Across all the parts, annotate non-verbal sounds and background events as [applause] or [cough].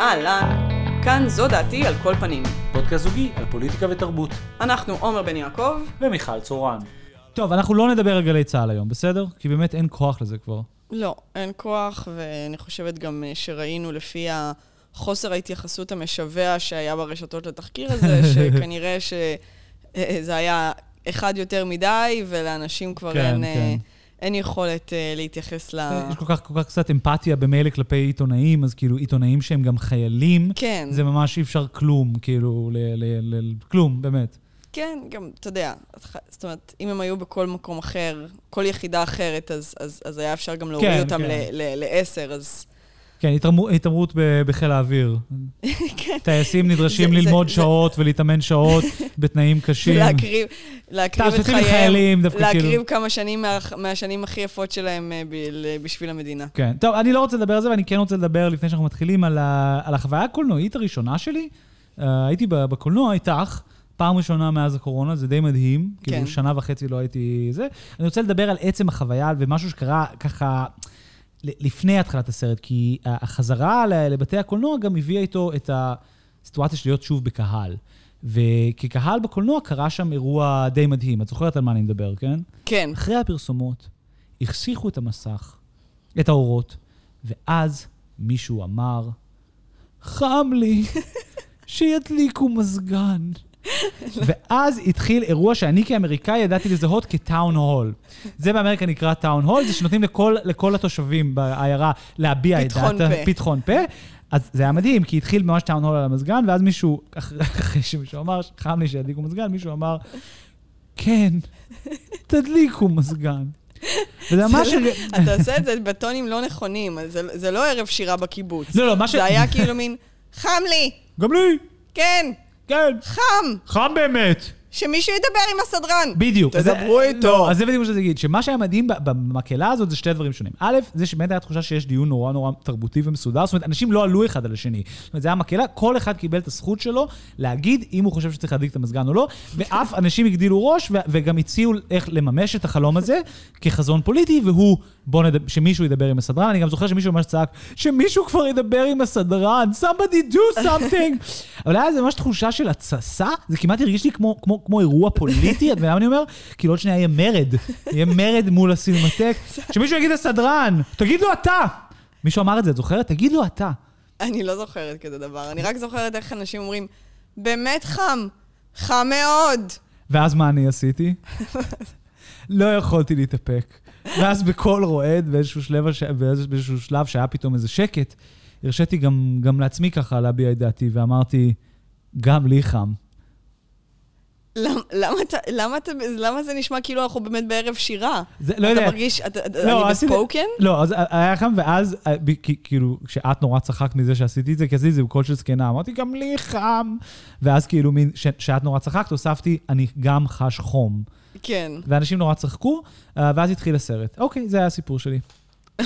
אהלן, כאן זו דעתי על כל פנים. פודקאסט זוגי על פוליטיקה ותרבות. אנחנו עומר בן יעקב. ומיכל צורן. טוב, אנחנו לא נדבר על גלי צה"ל היום, בסדר? כי באמת אין כוח לזה כבר. לא, אין כוח, ואני חושבת גם אה, שראינו לפי החוסר ההתייחסות המשווע שהיה ברשתות לתחקיר הזה, [laughs] שכנראה שזה היה אחד יותר מדי, ולאנשים כבר כן, אין... אה, כן. אין יכולת uh, להתייחס ל... יש כל כך, כל כך קצת אמפתיה במילא כלפי עיתונאים, אז כאילו עיתונאים שהם גם חיילים, כן, זה ממש אי אפשר כלום, כאילו, ל, ל, ל, כלום, באמת. כן, גם, אתה יודע, זאת אומרת, אם הם היו בכל מקום אחר, כל יחידה אחרת, אז, אז, אז היה אפשר גם להוריד כן, אותם כן. ל- ל- לעשר, אז... כן, התעמרות- בחיל האוויר. [laughs] כן. טייסים נדרשים ללמוד שעות ולהתאמן שעות [laughs] בתנאים קשים. להקריב את חייהם, דווקא להקריב כאילו. כמה שנים מה- מהשנים הכי יפות שלהם אה, בשביל המדינה. כן. טוב, אני לא רוצה לדבר על זה, ואני כן רוצה לדבר, לפני שאנחנו מתחילים, על, החוויה הקולנועית הראשונה שלי. Uh, הייתי בקולנוע איתך, פעם ראשונה מאז הקורונה, זה די מדהים. כן. כאילו, שנה וחצי לא הייתי זה. אני רוצה לדבר על עצם החוויה ומשהו שקרה ככה... לפני התחלת הסרט, כי החזרה לבתי הקולנוע גם הביאה איתו את הסיטואציה של להיות שוב בקהל. וכקהל בקולנוע קרה שם אירוע די מדהים. את זוכרת על מה אני מדבר, כן? כן, אחרי הפרסומות, החסיכו את המסך, את האורות, ואז מישהו אמר, חם לי, [laughs] שידליקו מזגן. ואז התחיל אירוע שאני כאמריקאי ידעתי לזהות כטאון הול. זה באמריקה נקרא טאון הול, זה שנותנים לכל, לכל התושבים בעיירה להביע את פתחון דעתם. פה. פתחון פה. אז זה היה מדהים, כי התחיל ממש טאון הול על המזגן, ואז מישהו, אחרי, שמישהו אמר, חם לי שידליקו מזגן, מישהו אמר, כן, תדליקו מזגן. וזה ממש... אתה עושה את זה בטונים לא נכונים, זה לא ערב שירה בקיבוץ. לא, לא, מה ש... זה היה כאילו מין, חם לי, גם לי, כן, כן, חם, חם באמת. שמישהו ידבר עם הסדרן. בדיוק. תדברו איתו. לא, אז זה בדיוק מה שזה יגיד, שמה שהיה מדהים ב- במקהלה הזאת זה שתי דברים שונים. א', זה שבאמת הייתה תחושה שיש דיון נורא נורא תרבותי ומסודר, זאת אומרת, אנשים לא עלו אחד על השני. זאת אומרת, זה היה מקהלה, כל אחד קיבל את הזכות שלו להגיד אם הוא חושב שצריך להדליק את המזגן או לא, ואף [laughs] אנשים הגדילו ראש ו- וגם הציעו איך לממש את החלום הזה כחזון פוליטי, והוא, בוא נדבר, שמישהו ידבר עם הסדרן. אני גם זוכר שמישהו ממש צעק, שמישהו כבר ידבר עם הסדרן, somebody do something. [laughs] אבל היה איזה ממש תחושה של התססה, זה כמעט הרגיש לי כמו, כמו, כמו אירוע פוליטי, את מבינה מה אני אומר? כאילו עוד שנייה יהיה מרד, יהיה מרד מול הסינמטק, שמישהו יגיד לסדרן, תגיד לו אתה. מישהו אמר את זה, את זוכרת? תגיד לו אתה. אני לא זוכרת כזה דבר, אני רק זוכרת איך אנשים אומרים, באמת חם, חם מאוד. ואז מה אני עשיתי? לא יכולתי להתאפק. ואז בקול רועד, באיזשהו שלב, הש- באיזשהו שלב שהיה פתאום איזה שקט, הרשיתי גם, גם לעצמי ככה להביע את דעתי, ואמרתי, גם לי חם. למ- למה למה אתה- למה זה נשמע כאילו אנחנו באמת בערב שירה? זה, לא יודע. אתה מרגיש, אתה- לא, אני בספוקן? לא, אז היה חם, ואז, אה, כאילו, כשאת נורא צחקת מזה שעשיתי את זה, כי עשיתי את זה בקול של זקנה, אמרתי, גם לי חם. ואז כאילו, מין, ש- שאת נורא צחקת, הוספתי, אני גם חש חום. כן, ואנשים נורא צחקו, אה, ואז התחיל הסרט. אוקיי, זה היה הסיפור שלי.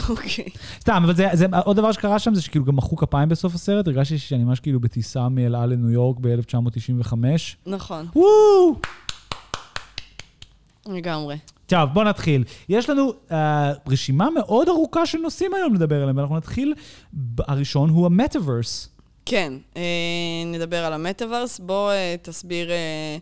אוקיי. סתם, אבל זה, זה עוד דבר שקרה שם, זה שכאילו גם מחאו כפיים בסוף הסרט, הרגשתי שאני ממש כאילו בטיסה מאל על לניו יורק ב-1995. נכון, וואו! לגמרי. טוב, בוא נתחיל. יש לנו אה, רשימה מאוד ארוכה של נושאים היום לדבר עליהם, ואנחנו נתחיל, הראשון הוא המטאוורס. כן, אה, נדבר על המטאוורס. בוא אה, תסביר אה,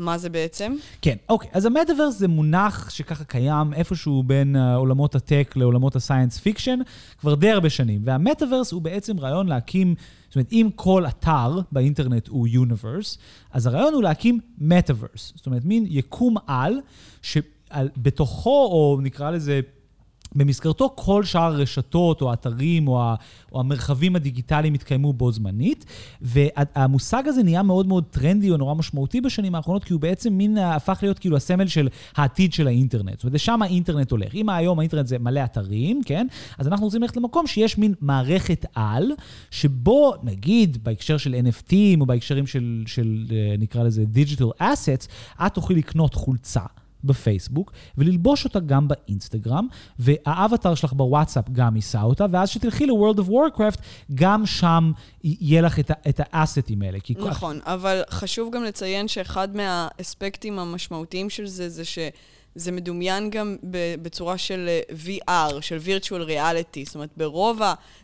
מה זה בעצם. כן, אוקיי. אז המטאוורס זה מונח שככה קיים איפשהו בין אה, עולמות ה tech לעולמות ה science fiction כבר די הרבה שנים. והמטאוורס הוא בעצם רעיון להקים, זאת אומרת, אם כל אתר באינטרנט הוא universe, אז הרעיון הוא להקים מטאוורס. זאת אומרת, מין יקום על, שבתוכו, או נקרא לזה... במסגרתו כל שאר הרשתות או האתרים או, ה, או המרחבים הדיגיטליים התקיימו בו זמנית, והמושג הזה נהיה מאוד מאוד טרנדי או נורא משמעותי בשנים האחרונות, כי הוא בעצם מין הפך להיות כאילו הסמל של העתיד של האינטרנט. זאת אומרת, לשם האינטרנט הולך. אם היום האינטרנט זה מלא אתרים, כן? אז אנחנו רוצים ללכת למקום שיש מין מערכת על, שבו, נגיד, בהקשר של NFTים או בהקשרים של, של אה, נקרא לזה digital assets, את תוכלי לקנות חולצה. בפייסבוק, וללבוש אותה גם באינסטגרם, והאבטר שלך בוואטסאפ גם יישא אותה, ואז כשתלכי ל-World of Warcraft, גם שם יהיה לך את, את האסטים האלה. כי נכון, אבל חשוב גם לציין שאחד מהאספקטים המשמעותיים של זה, זה זה מדומיין גם בצורה של VR, של virtual reality. זאת אומרת, ברוב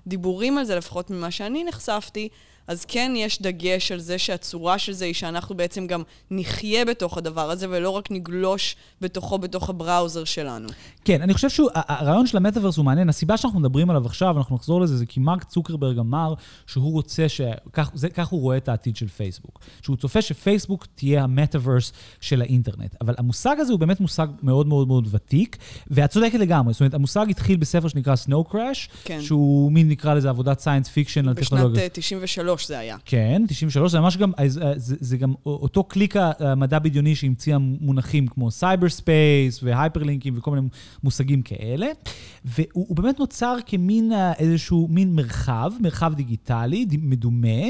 הדיבורים על זה, לפחות ממה שאני נחשפתי, אז כן יש דגש על זה שהצורה של זה היא שאנחנו בעצם גם נחיה בתוך הדבר הזה, ולא רק נגלוש בתוכו, בתוך הבראוזר שלנו. כן, אני חושב שהרעיון של המטאוורס הוא מעניין. הסיבה שאנחנו מדברים עליו עכשיו, אנחנו נחזור לזה, זה כי מרק צוקרברג אמר שהוא רוצה ש... כך, זה, כך הוא רואה את העתיד של פייסבוק. שהוא צופה שפייסבוק תהיה המטאוורס של האינטרנט. אבל המושג הזה הוא באמת מושג מאוד מאוד מאוד ותיק, ואת צודקת לגמרי. זאת אומרת, המושג התחיל בספר שנקרא Snow Crash, כן. שהוא מין נקרא לזה עבודת science fiction על טכנולוגיה. בשנת אה, 93 זה היה. כן, 93, זה ממש גם, אה, זה, זה גם אותו קליק המדע בדיוני שהמציאה מונחים כמו cyberspace ו hyperlink ים וכל מיני מושגים כאלה. והוא הוא באמת נוצר כמין אה, איזשהו מין מרחב, מרחב דיגיטלי מדומה.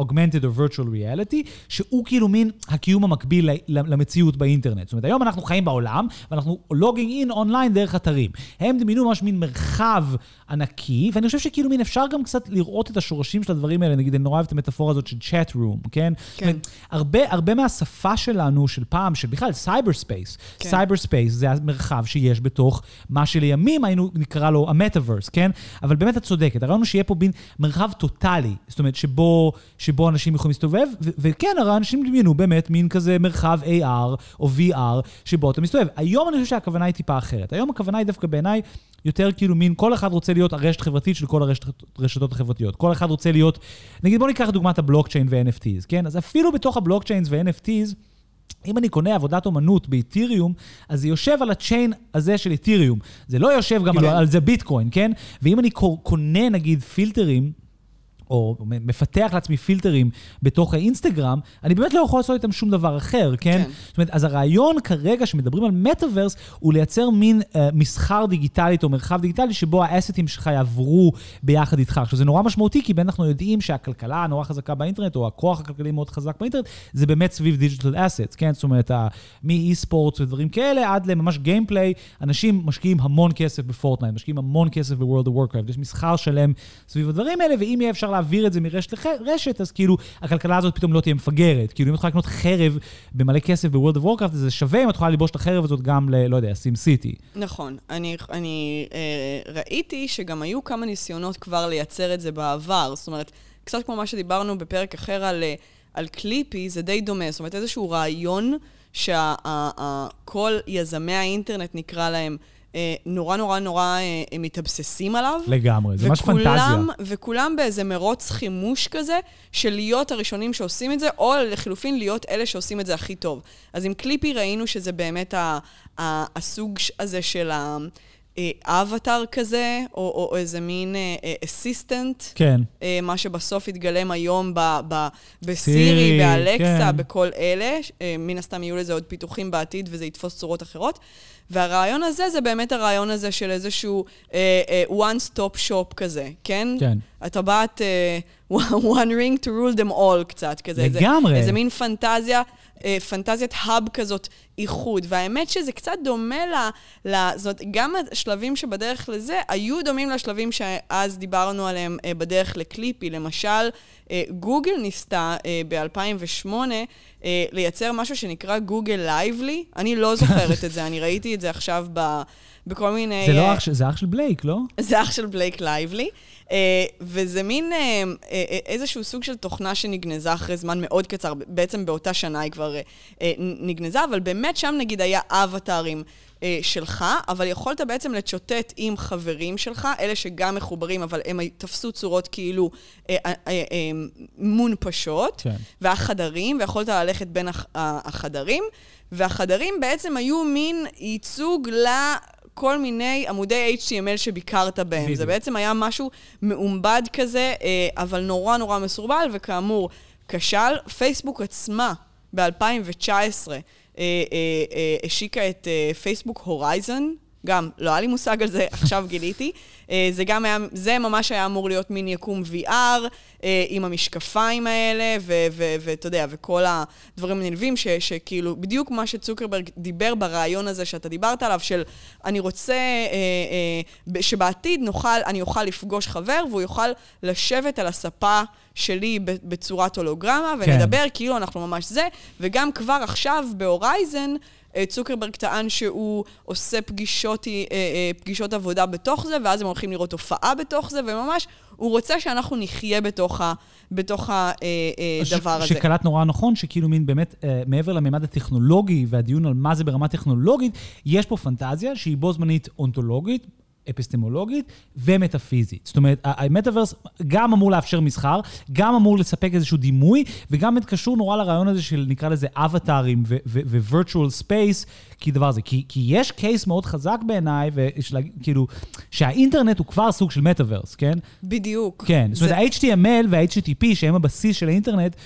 Augmented or virtual reality, שהוא כאילו מין הקיום המקביל למציאות באינטרנט. זאת אומרת, היום אנחנו חיים בעולם, ואנחנו logging in online דרך אתרים. הם דמיינו ממש מין מרחב ענקי, ואני חושב שכאילו מין אפשר גם קצת לראות את השורשים של הדברים האלה. נגיד, אני נורא אוהב את המטאפורה הזאת של chat room, כן? כן. אומרת, הרבה, הרבה מהשפה שלנו, של פעם, של בכלל cyberspace. Cyberspace זה המרחב שיש בתוך מה שלימים היינו נקרא לו המטאוורס, כן? אבל באמת את צודקת, הרעיון הוא שיהיה פה מין מרחב טוטאלי, זאת אומרת, שבו, שבו אנשים יכולים להסתובב, ו- וכן, הרי אנשים דמיינו באמת מין כזה מרחב AR או VR, שבו אתה מסתובב. היום אני חושב שהכוונה היא טיפה אחרת. היום הכוונה היא דווקא בעיניי יותר כאילו מין, כל אחד רוצה להיות הרשת החברתית של כל הרשתות החברתיות. כל אחד רוצה להיות, נגיד בוא ניקח דוגמת הבלוקצ'יין ו-NFTs, כן? אז אפילו בתוך הבלוקצ'יינס ו-NFTs, אם אני קונה עבודת אומנות באתיריום, אז זה יושב על הצ'יין הזה של אתיריום. זה לא יושב גם על. על זה ביטקוין, כן? ואם אני קונה נגיד פילטרים, או מפתח לעצמי פילטרים בתוך האינסטגרם, אני באמת לא יכול לעשות איתם שום דבר אחר, כן? כן. זאת אומרת, אז הרעיון כרגע שמדברים על מטאוורס, הוא לייצר מין אה, מסחר דיגיטלית או מרחב דיגיטלי שבו האסטים שלך יעברו ביחד איתך. עכשיו, זה נורא משמעותי, כי אנחנו יודעים שהכלכלה הנורא חזקה באינטרנט, או הכוח הכלכלי מאוד חזק באינטרנט, זה באמת סביב דיגיטל אסטס, כן? זאת אומרת, מ e-sport ודברים כאלה, עד לממש gameplay, אנשים משקיעים המון כסף בפורטנייט, משקיעים המון כסף ב World of Warcraft, יש מסחר שלם סביב הדברים האלה, ואם יהיה אפשר להעביר את זה מרשת לרשת, אז כאילו, הכלכלה הזאת פתאום לא תהיה מפגרת. כאילו, אם את יכולה לקנות חרב במלא כסף ב World of Warcraft, זה שווה אם את יכולה לבוש את החרב הזאת גם ל... לא יודע, Sim City. נכון. אני, אני אה, ראיתי שגם היו כמה ניסיונות כבר לייצר את זה בעבר. זאת אומרת, קצת כמו מה שדיברנו בפרק אחר על, אה, על קליפי, זה די דומה. זאת אומרת, איזשהו רעיון שכל יזמי האינטרנט, נקרא להם, נורא נורא נורא אה, הם מתאבססים עליו. לגמרי, זה ממש פנטזיה. וכולם באיזה מרוץ חימוש כזה, של להיות הראשונים שעושים את זה, או לחילופין להיות אלה שעושים את זה הכי טוב. אז עם קליפי ראינו שזה באמת ה, ה, הסוג הזה של ה... אבטאר כזה, או, או, או איזה מין אסיסטנט. כן. אה, מה שבסוף יתגלם היום ב, ב, בסירי, באלקסה, כן. בכל אלה. אה, מן הסתם יהיו לזה עוד פיתוחים בעתיד וזה יתפוס צורות אחרות. והרעיון הזה זה באמת הרעיון הזה של איזשהו uh, uh, one-stop shop כזה, כן? כן. הטבעת uh, [laughs] one ring to rule them all קצת, כזה. לגמרי. איזה, איזה מין פנטזיה, uh, פנטזיית האב כזאת, איחוד. והאמת שזה קצת דומה ל... ל זאת, גם השלבים שבדרך לזה היו דומים לשלבים שאז דיברנו עליהם אה, בדרך לקליפי. למשל, אה, גוגל ניסתה אה, ב-2008 אה, לייצר משהו שנקרא Google Lively. אני לא [laughs] זוכרת את זה, אני ראיתי את זה עכשיו ב... בכל מיני... זה לא אח של, זה אח של בלייק, לא? זה אח של בלייק לייבלי. אה, וזה מין אה, איזשהו סוג של תוכנה שנגנזה אחרי זמן מאוד קצר, בעצם באותה שנה היא כבר נגנזה, אבל באמת שם נגיד היה אבטארים uh, שלך, אבל יכולת בעצם לצ'וטט עם חברים שלך, אלה שגם מחוברים, אבל הם תפסו צורות כאילו uh, uh, uh, uh, מונפשות, כן. והחדרים, ויכולת ללכת בין הח- החדרים, והחדרים בעצם היו מין ייצוג ל... כל מיני עמודי HTML שביקרת בהם. בדיוק. זה בעצם היה משהו מעובד כזה, אה, אבל נורא נורא מסורבל, וכאמור, כשל. פייסבוק עצמה ב-2019 אה, אה, השיקה את פייסבוק הורייזן. גם, לא היה לי מושג על זה, [laughs] עכשיו גיליתי. זה גם היה, זה ממש היה אמור להיות מין יקום VR, עם המשקפיים האלה, ואתה יודע, וכל הדברים הנלווים, ש, שכאילו, בדיוק מה שצוקרברג דיבר ברעיון הזה שאתה דיברת עליו, של אני רוצה שבעתיד נוכל, אני אוכל לפגוש חבר, והוא יוכל לשבת על הספה שלי בצורת הולוגרמה, ונדבר כן. כאילו אנחנו ממש זה, וגם כבר עכשיו ב Horizon, אה, צוקרברג טען שהוא עושה פגישות, אה, אה, פגישות עבודה בתוך זה, ואז הם הולכים לראות הופעה בתוך זה, וממש, הוא רוצה שאנחנו נחיה בתוך, ה, בתוך הדבר הזה. שקלט נורא נכון, שכאילו מין באמת, מעבר לממד הטכנולוגי והדיון על מה זה ברמה טכנולוגית, יש פה פנטזיה שהיא בו זמנית אונתולוגית, אפיסטמולוגית ומטאפיזית. זאת אומרת, המטאוורס גם אמור לאפשר מסחר, גם אמור לספק איזשהו דימוי, וגם קשור נורא לרעיון הזה של נקרא לזה אבטארים ו-virtual space, כי דבר הזה. כי, כי יש case מאוד חזק בעיניי, וכאילו, שהאינטרנט הוא כבר סוג של מטאוורס, כן? בדיוק. כן, זאת אומרת, ה-HTML וה-HTTP, שהם הבסיס של האינטרנט,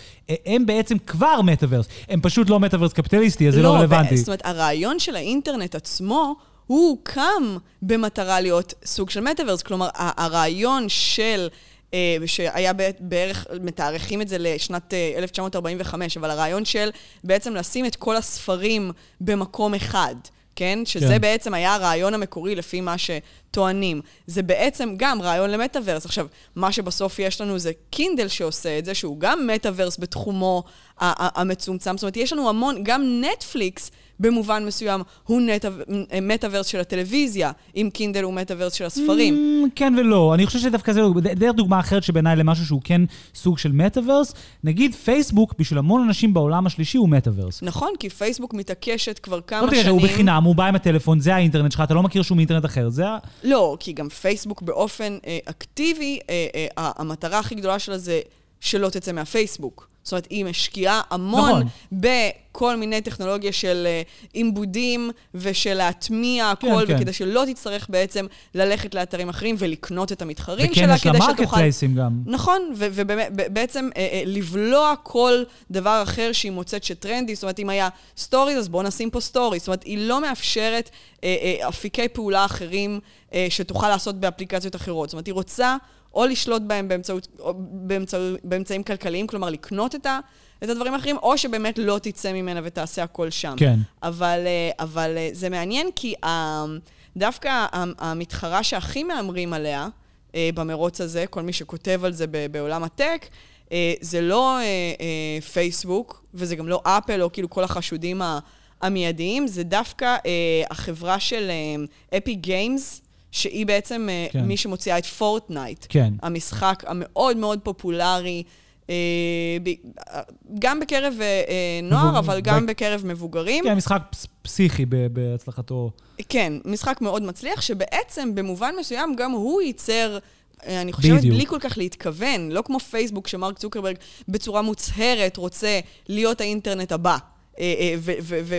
הם בעצם כבר מטאוורס. הם פשוט לא מטאוורס קפיטליסטי, אז זה לא, לא רלוונטי. זאת אומרת, הרעיון של האינטרנט עצמו... הוא הוקם במטרה להיות סוג של מטאוורס. כלומר, הרעיון של... אה, שהיה בערך, מתארכים את זה לשנת 1945, אה, אבל הרעיון של בעצם לשים את כל הספרים במקום אחד. כן? שזה כן. בעצם היה הרעיון המקורי לפי מה שטוענים. זה בעצם גם רעיון למטאוורס. עכשיו, מה שבסוף יש לנו זה קינדל שעושה את זה, שהוא גם מטאוורס בתחומו המצומצם. זאת אומרת, יש לנו המון, גם נטפליקס במובן מסוים הוא מטאוורס של הטלוויזיה, אם קינדל הוא מטאוורס של הספרים. ממ, כן ולא, אני חושב שדווקא זה דרך דוגמה אחרת שבעיניי למשהו שהוא כן סוג של מטאוורס. נגיד פייסבוק, בשביל המון אנשים בעולם השלישי הוא מטאוורס. נכון, כי פייסבוק מתעקשת כבר כמה לא שנים... לא הוא בחינם, הוא בא עם הטלפון, זה האינטרנט שלך, אתה לא מכיר שום אינטרנט אחר, זה ה... לא, כי גם פייסבוק באופן אה, אקטיבי, אה, אה, המטרה הכי גדולה שלה זה שלא תצא מהפייסבוק. זאת אומרת, היא משקיעה המון נכון. בכל מיני טכנולוגיה של אה, עיבודים ושל להטמיע הכל, כן, כן. וכדי שלא תצטרך בעצם ללכת לאתרים אחרים ולקנות את המתחרים וכן, שלה, כדי שתוכל... וכן, יש לה marketplace ים גם. נכון, ובעצם אה, אה, לבלוע כל דבר אחר שהיא מוצאת שטרנדי, זאת אומרת, אם היה stories, אז בואו נשים פה stories. זאת אומרת, היא לא מאפשרת אפיקי פעולה אחרים שתוכל לעשות באפליקציות אחרות. זאת אומרת, היא רוצה... או לשלוט בהם באמצעות, באמצע, באמצעים כלכליים, כלומר לקנות את, ה, את הדברים האחרים, או שבאמת לא תצא ממנה ותעשה הכל שם. כן. אבל, אה, אבל אה, זה מעניין כי דווקא המתחרה שהכי מהמרים עליה אה, במרוץ הזה, כל מי שכותב על זה בעולם הטק, זה לא פייסבוק, וזה גם לא אפל, או כאילו כל החשודים המיידיים, זה דווקא החברה של Epic Games, שהיא בעצם אה, כן. מי שמוציאה את פורטנייט. כן. המשחק המאוד מאוד פופולרי, אה, גם בקרב אה, נוער. אבל גם. בקרב מבוגרים. כן, משחק פסיכי בהצלחתו. כן, משחק מאוד מצליח, שבעצם במובן מסוים גם הוא ייצר... אני חושבת, בדיוק. בלי כל כך להתכוון, לא כמו פייסבוק, שמרק צוקרברג בצורה מוצהרת רוצה להיות האינטרנט הבא.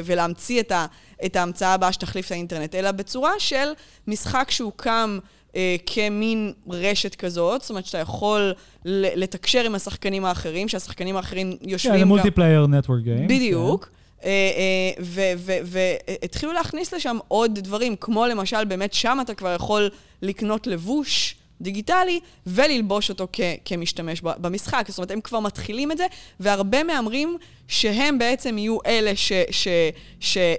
ולהמציא את, ה, את ההמצאה הבאה שתחליף את האינטרנט, אלא בצורה של משחק שהוקם אה, כמין רשת כזאת, זאת אומרת שאתה יכול לתקשר עם השחקנים האחרים, שהשחקנים האחרים יושבים כן, גם... כן, מולטיפלייר נטוורק גיים. בדיוק. Yeah. אה, אה, והתחילו להכניס לשם עוד דברים, כמו למשל, באמת שם אתה כבר יכול לקנות לבוש. דיגיטלי, וללבוש אותו כמשתמש במשחק. זאת אומרת, הם כבר מתחילים את זה, והרבה מהמרים שהם בעצם יהיו אלה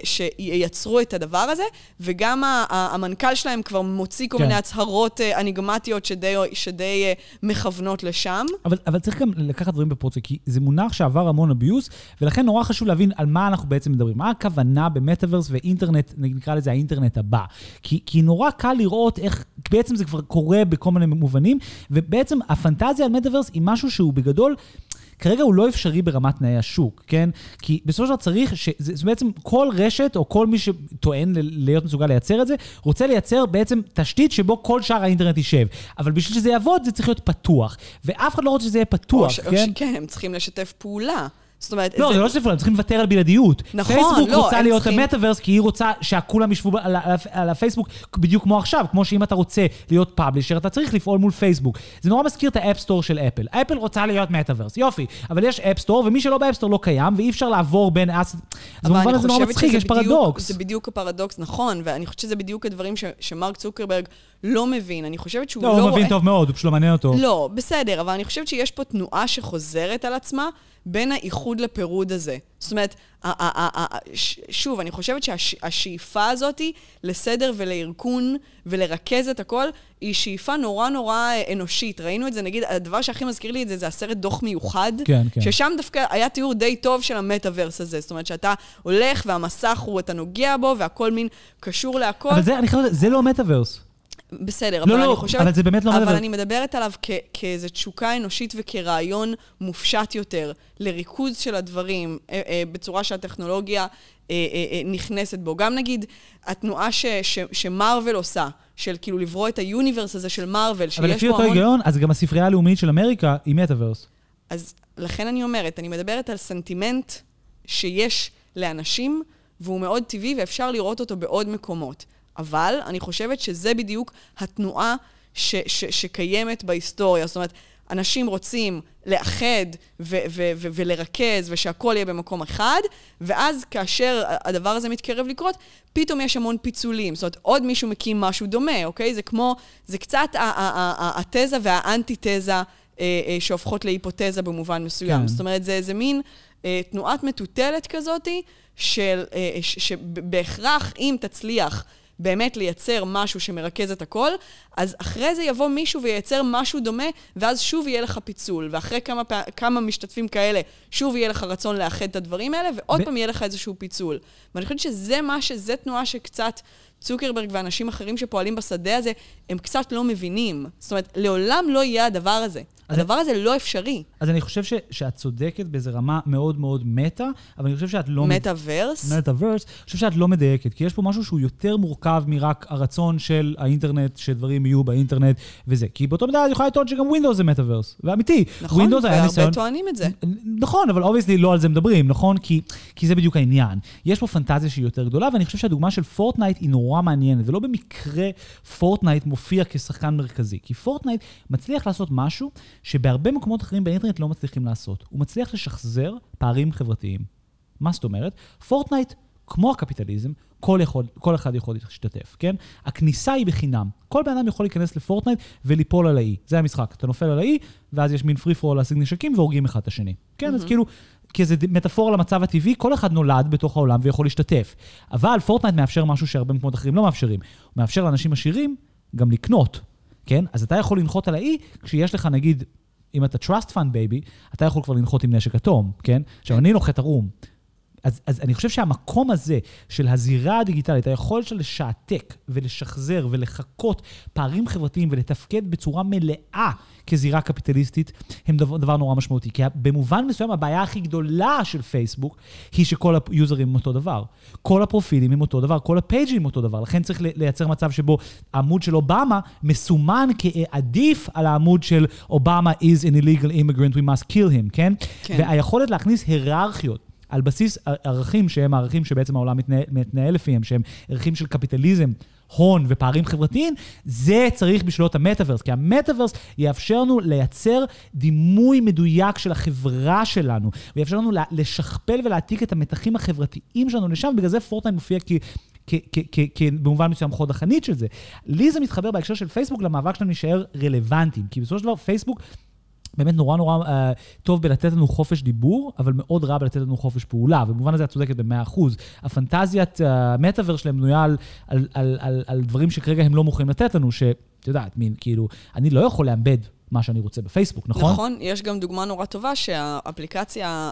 שייצרו את הדבר הזה, וגם המנכ"ל שלהם כבר מוציא כל כן. מיני הצהרות אה, אניגמטיות שדי, שדי אה, מכוונות לשם. אבל, אבל צריך גם לקחת דברים בפרוציה, כי זה מונח שעבר המון אביוס, ולכן נורא חשוב להבין על מה אנחנו בעצם מדברים. מה הכוונה במטאוורס ואינטרנט, נקרא לזה האינטרנט הבא. כי, כי נורא קל לראות איך בעצם זה כבר קורה בכל מיני מובנים, ובעצם הפנטזיה על מטאוורס היא משהו שהוא בגדול... כרגע הוא לא אפשרי ברמת תנאי השוק, כן? כי בסופו של דבר צריך, ש... זה בעצם כל רשת, או כל מי שטוען להיות מסוגל לייצר את זה, רוצה לייצר בעצם תשתית שבו כל שאר האינטרנט יישב. אבל בשביל שזה יעבוד, זה צריך להיות פתוח. ואף אחד לא רוצה שזה יהיה פתוח, ש... כן? או שכן, הם צריכים לשתף פעולה. זאת אומרת... לא, זה לא הם צריכים לוותר על בלעדיות. נכון, לא, פייסבוק רוצה להיות צריכים... המטאוורס, כי היא רוצה שכולם ישבו על, הפייסבוק בדיוק כמו עכשיו, כמו שאם אתה רוצה להיות publisher, אתה צריך לפעול מול פייסבוק. זה נורא מזכיר את ה App Store של אפל. אפל רוצה להיות מטאוורס, יופי, אבל יש App Store, ומי שלא ב App Store לא קיים, ואי אפשר לעבור בין אס... אז במובן הזה נורא מצחיק, יש פרדוקס. זה בדיוק הפרדוקס, נכון, ואני חושבת שזה בדיוק הדברים ש, שמרק צוקרברג לא מבין. אני חושבת שהוא לא, לא הוא מבין טוב מאוד, הוא פשוט לא מעניין אותו. לא, בסדר, אבל אני חושבת שיש פה תנועה שחוזרת על עצמה בין האיחוד לפירוד הזה. זאת אומרת, שוב, אני חושבת שהשאיפה הזאת לסדר ולארגון ולרכז את הכל, היא שאיפה נורא נורא אה, אנושית. ראינו את זה, נגיד, הדבר שהכי מזכיר לי את זה, זה הסרט דוח מיוחד. כן, כן. ששם דווקא היה תיאור די טוב של המטאוורס הזה. זאת אומרת, שאתה הולך והמסך הוא, אתה נוגע בו, והכל מין קשור להכל. אבל זה, אני לדעת, זה לא מטאוורס. בסדר, לא, אבל לא, אני חושבת... אבל זה באמת לא אבל מדבר- אני מדברת עליו כ- כאיזו תשוקה אנושית וכרעיון מופשט יותר, לריכוז של הדברים, אה, אה, בצורה שהטכנולוגיה אה, אה, אה, נכנסת בו. גם נגיד, התנועה ש- ש- ש Marvel עושה, של כאילו לברוא את ה universe הזה של Marvel, שיש בו אבל המון... לפי אותו היגיון, אז גם הספרייה הלאומית של אמריקה היא מטאוורס. אז לכן אני אומרת, אני מדברת על סנטימנט שיש לאנשים, והוא מאוד טבעי ואפשר לראות אותו בעוד מקומות. אבל אני חושבת שזה בדיוק התנועה ש- ש- שקיימת בהיסטוריה. זאת אומרת, אנשים רוצים לאחד ו- ו- ו- ולרכז ושהכול יהיה במקום אחד, ואז כאשר הדבר הזה מתקרב לקרות, פתאום יש המון פיצולים. זאת אומרת, עוד מישהו מקים משהו דומה, אוקיי? זה כמו, זה קצת התזה והאנטיתזה אה, אה, שהופכות להיפותזה במובן מסוים. כן. זאת אומרת, זה איזה מין אה, תנועת מטוטלת כזאתי, של, אה, שבהכרח, אם תצליח באמת לייצר משהו שמרכז את הכל, אז אחרי זה יבוא מישהו וייצר משהו דומה, ואז שוב יהיה לך פיצול. ואחרי כמה, פע... כמה משתתפים כאלה, שוב יהיה לך רצון לאחד את הדברים האלה, ועוד ב- פעם יהיה לך איזשהו פיצול. ואני חושבת שזה מה ש... זה תנועה שקצת צוקרברג ואנשים אחרים שפועלים בשדה הזה, הם קצת לא מבינים. זאת אומרת, לעולם לא יהיה הדבר הזה. הדבר הזה לא אפשרי. אז אני חושב ש, שאת צודקת באיזה רמה מאוד מאוד מטה, אבל אני חושב שאת לא... מטאוורס? מטאוורס, אני חושב שאת לא מדייקת, כי יש פה משהו שהוא יותר מורכב מרק הרצון של האינטרנט, שדברים יהיו באינטרנט וזה. כי באותו מידה את יכולה לטעון שגם ווינדוס זה מטאוורס, ואמיתי. נכון, והרבה ניסיון- טוענים את זה. נכון, אבל obviously לא על זה מדברים, נכון? כי, כי זה בדיוק העניין. יש פה פנטזיה שהיא יותר גדולה, ואני חושב שהדוגמה של פורטנייט היא נורא מעניינת, ולא במקרה פורטנייט מופיע כשחקן מרכזי. כי פורטנייט מצליח לעשות משהו שבהרבה מקומות אחרים באינטרנט לא מצליחים לעשות. הוא מצליח לשחזר פערים חברתיים. מה זאת אומרת? פורטנייט, כמו הקפיטליזם, כל, יכול, כל אחד יכול להשתתף, כן? הכניסה היא בחינם. כל בן אדם יכול להיכנס לפורטנייט וליפול על האי. זה המשחק. אתה נופל על האי, ואז יש מין free for all להשיג נשקים והורגים אחד את השני. כן, אז כאילו, כאיזה מטאפורה למצב הטבעי, כל אחד נולד בתוך העולם ויכול להשתתף. אבל פורטנייט מאפשר משהו שהרבה מקומות אחרים לא מאפשרים. הוא מאפשר לאנשים עשירים גם לקנות, כן? אז אתה יכול לנחות על האי כשיש לך, נגיד, אם אתה trust fund baby, אתה יכול כבר לנחות עם נשק אטום, כן? עכשיו, אני נוחת ערום. אז, אז אני חושב שהמקום הזה של הזירה הדיגיטלית, היכולת שלה לשעתק ולשחזר ולחקות פערים חברתיים ולתפקד בצורה מלאה כזירה קפיטליסטית, הם דבר, דבר נורא משמעותי. כי במובן מסוים הבעיה הכי גדולה של פייסבוק היא שכל היוזרים הם אותו דבר. כל הפרופילים הם אותו דבר, כל ה page ים הם אותו דבר. לכן צריך לייצר מצב שבו העמוד של אובמה מסומן כעדיף על העמוד של אובמה is an illegal immigrant, we must kill him, כן? כן. והיכולת להכניס היררכיות. על בסיס ערכים שהם הערכים שבעצם העולם מתנהל, מתנהל לפיהם, שהם ערכים של קפיטליזם, הון ופערים חברתיים, זה צריך בשביל זה את המטאוורס, כי המטאוורס יאפשר לנו לייצר דימוי מדויק של החברה שלנו, ויאפשר לנו לשכפל ולהעתיק את המתחים החברתיים שלנו לשם, ובגלל זה פורטנייט מופיע כ... כ- כ- כ- כ- במובן מסוים חוד החנית של זה. לי זה מתחבר בהקשר של פייסבוק למאבק שלנו להישאר רלוונטיים, כי בסופו של דבר פייסבוק באמת נורא נורא uh, טוב בלתת לנו חופש דיבור, אבל מאוד רע בלתת לנו חופש פעולה, ובמובן הזה את צודקת במאה אחוז. הפנטזיית המטאוור שלהם בנויה על, על, על, על, על דברים שכרגע הם לא מוכנים לתת לנו, שאת יודעת, מין, כאילו, אני לא יכול לאבד מה שאני רוצה בפייסבוק, נכון? נכון, יש גם דוגמה נורא טובה שהאפליקציה,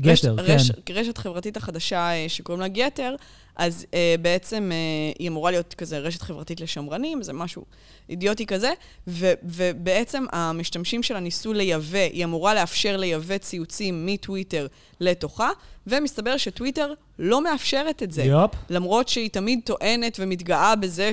גתר, רשת- כן. רש- רשת חברתית החדשה אה, שקוראים לה גתר, אז אה, בעצם אה, היא אמורה להיות כזה רשת חברתית לשמרנים, זה משהו אידיוטי כזה, ו, ובעצם המשתמשים שלה ניסו לייבא, היא אמורה לאפשר לייבא ציוצים מטוויטר לתוכה, ומסתבר שטוויטר לא מאפשרת את זה. יופ. למרות שהיא תמיד טוענת ומתגאה בזה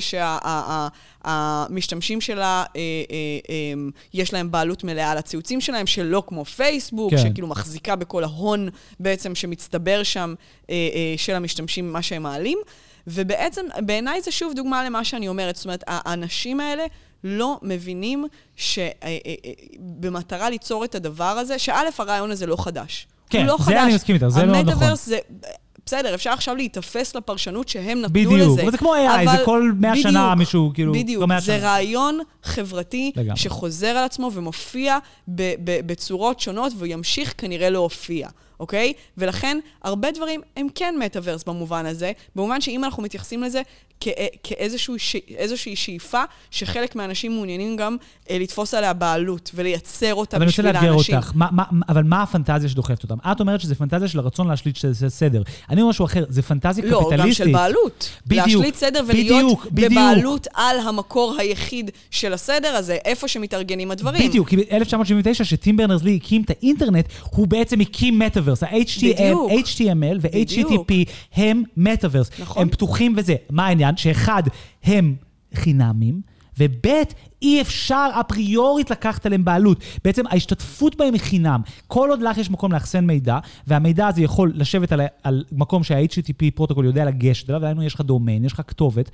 שהמשתמשים שלה, אה, אה, אה, יש להם בעלות מלאה על הציוצים שלהם, שלא כמו פייסבוק, כן. שכאילו מחזיקה בכל ההון בעצם שמצטבר שם אה, אה, של המשתמשים, מה שהם מעלים. ובעצם, בעיניי זה שוב דוגמה למה שאני אומרת. זאת אומרת, האנשים האלה לא מבינים שבמטרה ליצור את הדבר הזה, שא', הרעיון הזה לא חדש. כן, הוא לא זה חדש. אני מסכים איתך, זה מאוד נכון. המטאוורס זה... בסדר, אפשר עכשיו להיתפס לפרשנות שהם נתנו בדיוק, לזה. אבל זה כמו AI, זה כל 100 שנה מישהו, כאילו, בדיוק, לא 100 זה שנה. רעיון חברתי לגמרי. שחוזר על עצמו ומופיע ב- ב- בצורות שונות, והוא ימשיך כנראה להופיע. אוקיי? ולכן, הרבה דברים הם כן מטאוורס במובן הזה, במובן שאם אנחנו מתייחסים לזה כ- כאיזושהי שאיפה, שחלק מהאנשים מעוניינים גם אה, לתפוס עליה בעלות ולייצר אותה בשביל האנשים. אבל אני רוצה לאתגר אותך, מה, מה, אבל מה הפנטזיה שדוחפת אותם? את אומרת שזה פנטזיה של הרצון להשליט סדר. אני אומר משהו אחר, זה פנטזיה לא, קפיטליסטית. גם של בעלות. בדיוק, להשליט סדר ולהיות בדיוק, בדיוק. בבעלות על המקור היחיד של הסדר הזה, איפה שמתארגנים הדברים. בדיוק, כי ב-1979, שטים ברנרס-לי הקים את האינטרנט, הוא בעצם הקים מטאוורס. בדיוק. ה-HTML ו-HTTP הם מטאוורס. נכון. הם פתוחים וזה. מה העניין? שאחד, הם חינמים, וב' אי אפשר אפריורית לקחת עליהם בעלות. בעצם ההשתתפות בהם היא חינם. כל עוד לך יש מקום לאחסן מידע, והמידע הזה יכול לשבת על, על מקום שה-HTTP פרוטוקול יודע לגשת אליו, והיינו יש לך דומיין, יש לך כתובת,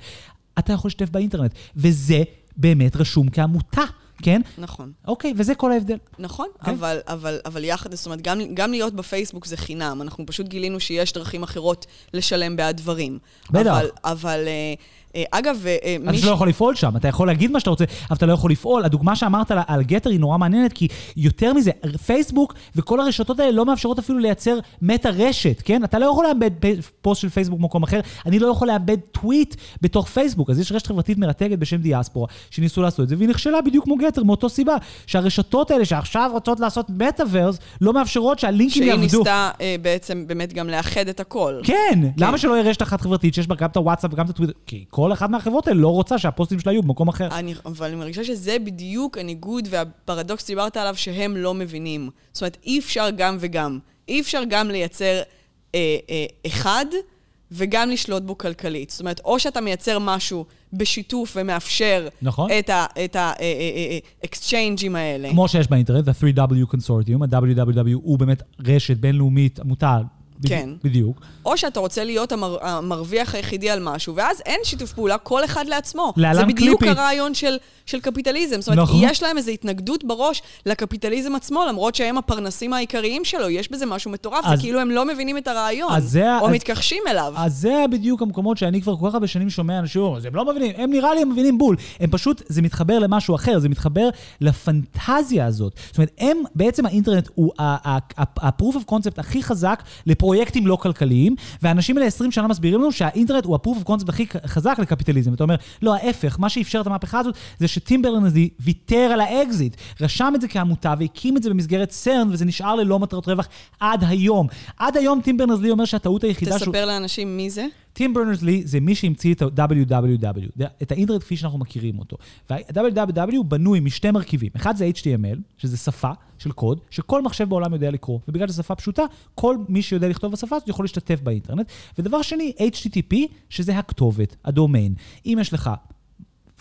אתה יכול לשתף באינטרנט. וזה באמת רשום כעמותה. כן? נכון. אוקיי, וזה כל ההבדל. נכון. אוקיי. אבל, אבל, אבל יחד, זאת אומרת, גם, גם להיות בפייסבוק זה חינם. אנחנו פשוט גילינו שיש דרכים אחרות לשלם בעד דברים. בטח. אבל, אבל אה, אגב, אה, אתה מי לא יכול לפעול שם, אתה יכול להגיד מה שאתה רוצה, אבל אתה לא יכול לפעול. הדוגמה שאמרת על- גטר היא נורא מעניינת, כי יותר מזה, פייסבוק וכל הרשתות האלה לא מאפשרות אפילו לייצר מטה רשת, כן? אתה לא יכול לאבד פוסט של פייסבוק במקום אחר, אני לא יכול לאמבד טוויט בתוך פייסבוק. אז יש רשת חברתית מרתקת בשם דיאספורה, שניסו לעשות את זה, והיא נכשלה בדיוק כמו גטר, מאותו סיבה. שהרשתות האלה שעכשיו רוצות לעשות מטאוורס, לא מאפשרות שהלינקים האלה יעבדו. ניסתה אה, בעצם באמת גם לאחד את הכל. כן, למה שלא יהיה רשת אחת חברתית שיש בה גם את הוואטסאפ וגם את הטוויטר? כי כל אחת מהחברות האלה לא רוצה שהפוסטים שלה יהיו במקום אחר. אני, אבל אני מרגישה שזה בדיוק הניגוד והפרדוקס שדיברת עליו שהם לא מבינים. זאת אומרת, אי אפשר גם וגם. אי אפשר גם לייצר אה, אה, אחד וגם לשלוט בו כלכלית. זאת אומרת, או שאתה מייצר משהו בשיתוף ומאפשר נכון. את ה-exchange'ים האלה. כמו שיש באינטרנט, ה-3W Consortium, ה-WWW הוא באמת רשת בינלאומית, עמותה. כן. בדיוק. או שאתה רוצה להיות המר, המרוויח היחידי על משהו, ואז אין שיתוף פעולה, כל אחד לעצמו. להלן זה בדיוק קליפי. הרעיון של, של קפיטליזם. זאת אומרת, נכון. יש להם איזו התנגדות בראש לקפיטליזם עצמו, למרות שהם הפרנסים העיקריים שלו, יש בזה משהו מטורף, אז- זה כאילו הם לא מבינים את הרעיון, אז זה או אז- מתכחשים אליו. אז זה בדיוק המקומות שאני כבר כל כך הרבה שנים שומע אנשים אז הם לא מבינים, הם נראה לי הם מבינים בול. הם פשוט, זה מתחבר למשהו אחר, זה מתחבר לפנטזיה הזאת. זאת אומרת, הם, בעצם האינטרנט הוא ה-proof of concept הכי חזק לפרויקטים לא כלכליים, והאנשים האלה 20 שנה מסבירים לנו שהאינטרנט הוא ה-proof of concept הכי חזק לקפיטליזם. אתה אומר, לא, ההפך, מה שאפשר את המהפכה הזאת שברנרס-לי ויתר על האקזיט, רשם את זה כעמותה והקים את זה במסגרת CERN, וזה נשאר ללא מטרות רווח עד היום. עד היום טים ברנרס-לי אומר שהטעות היחידה שהוא... תספר לאנשים מי זה. טים ברנרס-לי זה מי שהמציא את ה-WWW, את האינטרנט כפי שאנחנו מכירים אותו. וה-WWW בנוי משתי מרכיבים. אחד זה HTML, שזה שפה של קוד, שכל מחשב בעולם יודע לקרוא, ובגלל שזו שפה פשוטה, כל מי שיודע לכתוב בשפה הזאת יכול להשתתף באינטרנט. ודבר שני, HTTP, שזה הכתובת, הדומיין. אם יש לך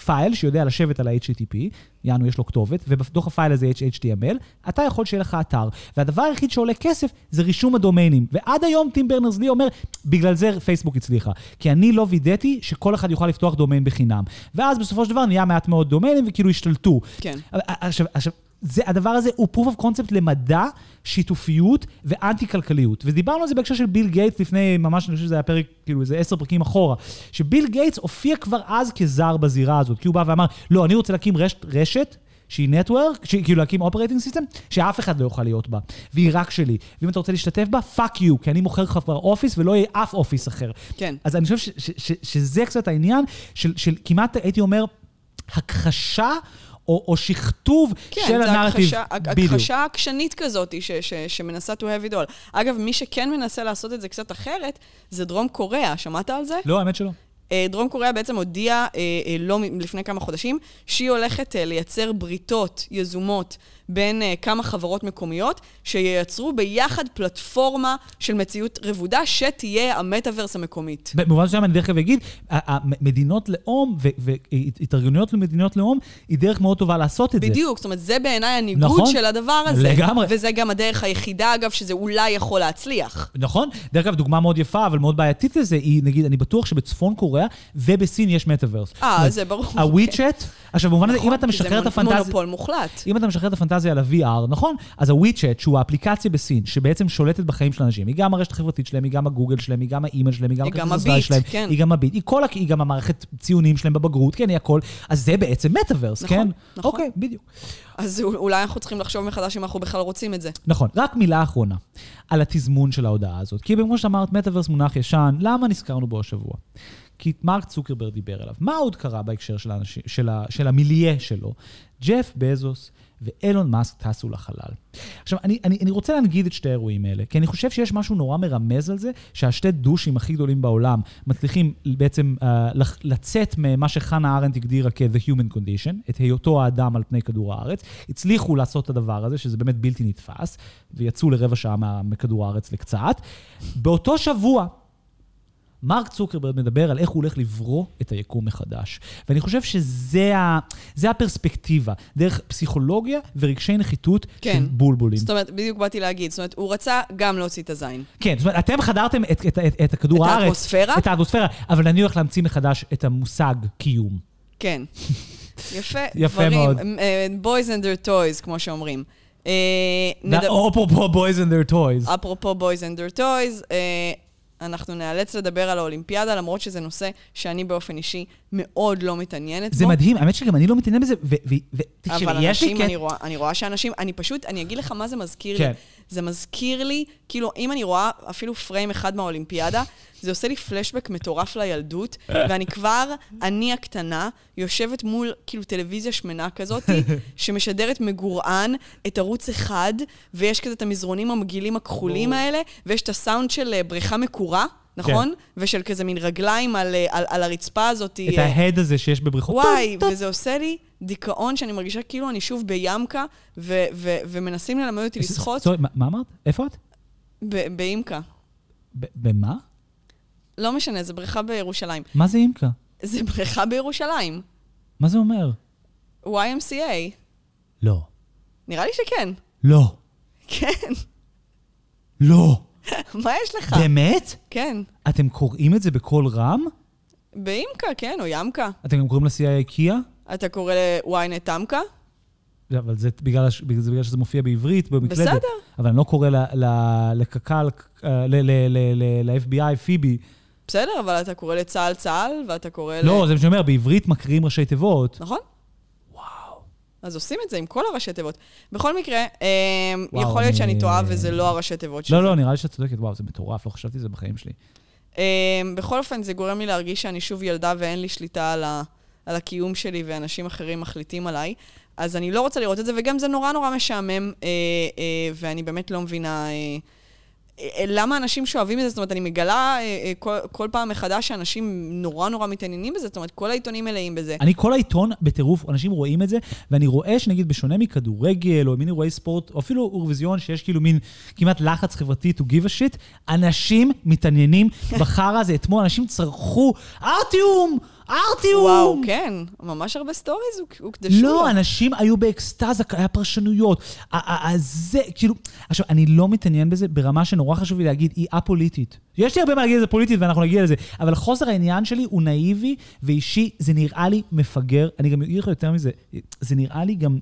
פייל שיודע לשבת על ה-HTTP, יענו יש לו כתובת, ובתוך הפייל הזה יש HTML, אתה יכול שיהיה לך אתר. והדבר היחיד שעולה כסף זה רישום הדומיינים. ועד היום טים ברנרס-לי אומר, בגלל זה פייסבוק הצליחה. כי אני לא וידאתי שכל אחד יוכל לפתוח דומיין בחינם. ואז בסופו של דבר נהיה מעט מאוד דומיינים וכאילו השתלטו. כן. עכשיו, עכשיו, זה, הדבר הזה הוא proof of concept למדע, שיתופיות ואנטי-כלכליות. ודיברנו על זה בהקשר של ביל גייטס לפני, ממש, אני חושב שזה היה פרק, כאילו, איזה עשר פרקים אחורה, שביל גייטס הופיע כבר אז כזר בזירה הזאת, כי הוא בא ואמר, לא, אני רוצה להקים רשת, רשת שהיא network, כאילו להקים operating system, שאף אחד לא יוכל להיות בה, והיא רק שלי. ואם אתה רוצה להשתתף בה, fuck you, כי אני מוכר לך כבר אופיס ולא יהיה אף אופיס אחר. כן. אז אני חושב ש- ש- ש- שזה קצת העניין של, של כמעט, הייתי אומר, הכחשה או, או שכתוב כן, של הנרטיב. הכחשה, הכחשה עקשנית כזאת ש, ש, שמנסה to have it all. אגב, מי שכן מנסה לעשות את זה קצת אחרת, זה דרום קוריאה. שמעת על זה? לא, האמת שלא. אה, דרום קוריאה בעצם הודיעה אה, אה, לא לפני כמה חודשים שהיא הולכת לייצר בריתות יזומות בין אה, כמה חברות מקומיות שייצרו ביחד פלטפורמה של מציאות רבודה שתהיה המטאוורס המקומית. במובן מסוים אני דרך אגב אגיד, מדינות לאום והתארגנויות למדינות לאום, היא דרך מאוד טובה לעשות את זה. בדיוק, זאת אומרת, זה בעיניי הניגוד נכון. של הדבר הזה. לגמרי. וזה גם הדרך היחידה, אגב, שזה אולי יכול להצליח. נכון? דרך אגב, דוגמה מאוד יפה, אבל מאוד בעייתית לזה, היא, נגיד, אני בטוח שבצפון קוריאה, ובסין יש מטאוורס. אה, זה ברור. הוויצ'ט, עכשיו במובן הזה, אם נכון, אתה זה משחרר את הפנטזיה... מונופול מוחלט. אם אתה משחרר את הפנטזיה על ה-VR, נכון? אז הוויצ'ט, שהוא האפליקציה בסין, שבעצם שולטת בחיים של אנשים, היא גם הרשת החברתית שלהם, היא גם הגוגל שלהם, היא גם האימייל שלהם, היא גם שלהם, כן. היא גם הביט, היא כל, היא גם המערכת ציונים שלהם בבגרות, כן, היא הכל. אז זה בעצם מטאוורס, נכון, כן? נכון. אוקיי, בדיוק. אז אול- אולי אנחנו צריכים לחשוב מחדש אם אנחנו בכלל רוצים את זה. נכון, רק מילה אחרונה על התזמון של ההודעה הזאת. כי כמו שאמרת, מטאוורס מונח ישן, למה נזכרנו בו השבוע? כי מרק צוקרברג דיבר עליו. מה עוד קרה בהקשר של, האנשים, של, ה, של המיליה שלו? ג'ף בזוס ואילון מאסק טסו לחלל. עכשיו, אני, אני, אני רוצה להנגיד את שתי האירועים האלה, כי אני חושב שיש משהו נורא מרמז על זה, שהשתי דושים הכי גדולים בעולם מצליחים בעצם uh, לצאת ממה שחנה ארנדט הגדירה כ-the human condition, את היותו האדם על פני כדור הארץ, הצליחו לעשות את הדבר הזה, שזה באמת בלתי נתפס, ויצאו לרבע שעה מכדור הארץ לקצת. באותו שבוע, מרק צוקרברג מדבר על איך הוא הולך לברוא את היקום מחדש. ואני חושב שזה ה, הפרספקטיבה, דרך פסיכולוגיה ורגשי נחיתות כן. של בולבולים. זאת אומרת, בדיוק באתי להגיד, זאת אומרת, הוא רצה גם להוציא את הזין. כן, זאת אומרת, אתם חדרתם את, את, את, את הכדור את הארץ. האטמוספירה? את האטמוספירה, אבל אני הולך להמציא מחדש את המושג קיום. כן. [laughs] יפה. יפה דברים, מאוד. אה, boys and their toys, כמו שאומרים. אה, אפרופו boys and their toys. אפרופו boys and their toys, אה, אנחנו נאלץ לדבר על האולימפיאדה, למרות שזה נושא שאני באופן אישי מאוד לא מתעניינת זה בו. מדהים, האמת שגם אני לא מתעניין בזה, ו- ו- ו- תקשיבי, אבל יש לי אנשים, אני רואה, אני רואה שאנשים, אני פשוט, אני אגיד לך מה זה מזכיר כן. לי. זה מזכיר לי, כאילו, אם אני רואה אפילו פריים אחד מהאולימפיאדה, זה עושה לי פלשבק מטורף לילדות, ואני כבר, אני הקטנה, יושבת מול, כאילו, טלוויזיה שמנה כזאת, [laughs] שמשדרת מגורען את ערוץ אחד, ויש כזה את המזרונים המגעילים הכחולים. האלה, ויש את הסאונד של אה, בריכה מקורה. נכון? ושל כזה מין רגליים על, אה, על, על הרצפה הזאת. את ההד הזה שיש בבריכות. וואי, טוב, טוב. וזה עושה לי דיכאון שאני מרגישה כאילו אני שוב בימקה, ו- ו- ומנסים ללמד אותי לשחות סורי, מה- אמרת? איפה את? ב- באימקה. ב- במה? לא משנה, זה בריכה בירושלים. מה זה אימקה? זה בריכה בירושלים. מה זה אומר? YMCA. לא. נראה לי שכן. לא. כן. לא. [laughs] מה יש לך? באמת? כן. אתם קוראים את זה בקול רם? באימקה, כן, או ימקה. אתם גם קוראים ל-CIA קיה? אתה קורא ל-ynet תמקה? לא, אבל זה בגלל, זה בגלל שזה מופיע בעברית, במקלדת. בסדר. אבל אני לא קורא לקק"ל, אה, ל-FBI, פיבי. בסדר, אבל אתה קורא לצה"ל צה"ל, ואתה קורא ל... לא, זה מה שאני אומר, בעברית מקריאים ראשי תיבות. נכון? אז עושים את זה עם כל הראשי תיבות. בכל מקרה, אה, וואו, יכול להיות אני- שאני טועה וזה לא הראשי תיבות של לא. לא, נראה לי שאת צודקת, וואו, זה מטורף, לא חשבתי על זה בחיים שלי. אה, בכל אופן, זה גורם לי להרגיש שאני שוב ילדה ואין לי שליטה על, ה, על הקיום שלי ואנשים אחרים מחליטים עליי. אז אני לא רוצה לראות את זה, וגם זה נורא נורא משעמם, אה, אה, ואני באמת לא מבינה אה, למה אנשים שאוהבים את זה. זאת אומרת, אני מגלה אה, אה, כל, כל פעם מחדש שאנשים נורא נורא מתעניינים בזה, זאת אומרת, כל העיתונים מלאים בזה. אני כל העיתון בטירוף, אנשים רואים את זה, ואני רואה שנגיד בשונה מכדורגל, או מין אירועי ספורט, או אפילו אירוויזיון, שיש כאילו מין כמעט לחץ חברתי to give a shit, אנשים מתעניינים בחרא הזה. אתמול אנשים צרחו, ארטיום! ארטיום! וואו, כן, ממש הרבה סטוריז הוקדשו לו. לא, אנשים היו באקסטזה, היה פרשנויות. זה, כאילו... עכשיו, אני לא מתעניין בזה ברמה שנורא חשוב לי להגיד, היא א-פוליטית. יש לי הרבה מה להגיד על זה פוליטית, ואנחנו נגיע לזה, אבל חוסר העניין שלי הוא נאיבי ואישי, זה נראה לי מפגר. אני גם אגיד לך יותר מזה, זה נראה לי גם...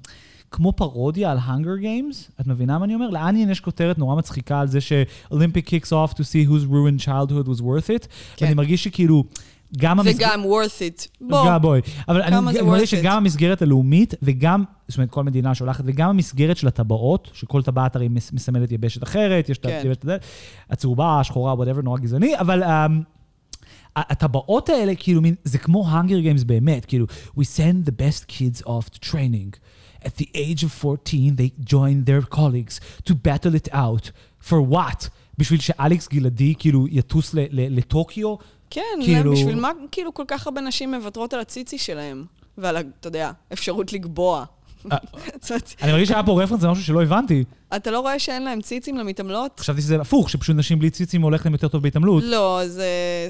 כמו פרודיה על Hunger Games, את מבינה מה אני אומר? ל-Onion יש כותרת נורא מצחיקה על זה ש-Olympic kicks off to see whose ruined childhood was worth it, כן. ואני מרגיש שכאילו, גם זה המסג- גם worth it. בוא, גם בואי. אבל אני מרגיש? שגם המסגרת הלאומית, וגם, זאת אומרת, כל מדינה שולחת, וגם המסגרת של הטבעות, שכל טבעת הרי מס- מסמלת יבשת אחרת, יש את כן. הזאת, הצהובה, השחורה, whatever, נורא גזעני, אבל... אמ, הטבעות האלה, כאילו, מין, זה כמו Hunger Games באמת, כאילו, we send the best kids off to training. At the age of 14, they join their colleagues to battle it out. For what? בשביל שאלכס גלעדי, כאילו, יטוס ל- ל- לטוקיו? כן, כאילו- בשביל מה כאילו כל כך הרבה נשים מוותרות על הציצי שלהם? ועל, אתה יודע, אפשרות לקבוע. אה. [laughs] אני מרגיש שהיה פה רפרנס למשהו שלא הבנתי. אתה לא רואה שאין להם ציצים למתעמלות? חשבתי שזה הפוך, שפשוט נשים בלי ציצים הולך להם יותר טוב בהתעמלות. לא, זה...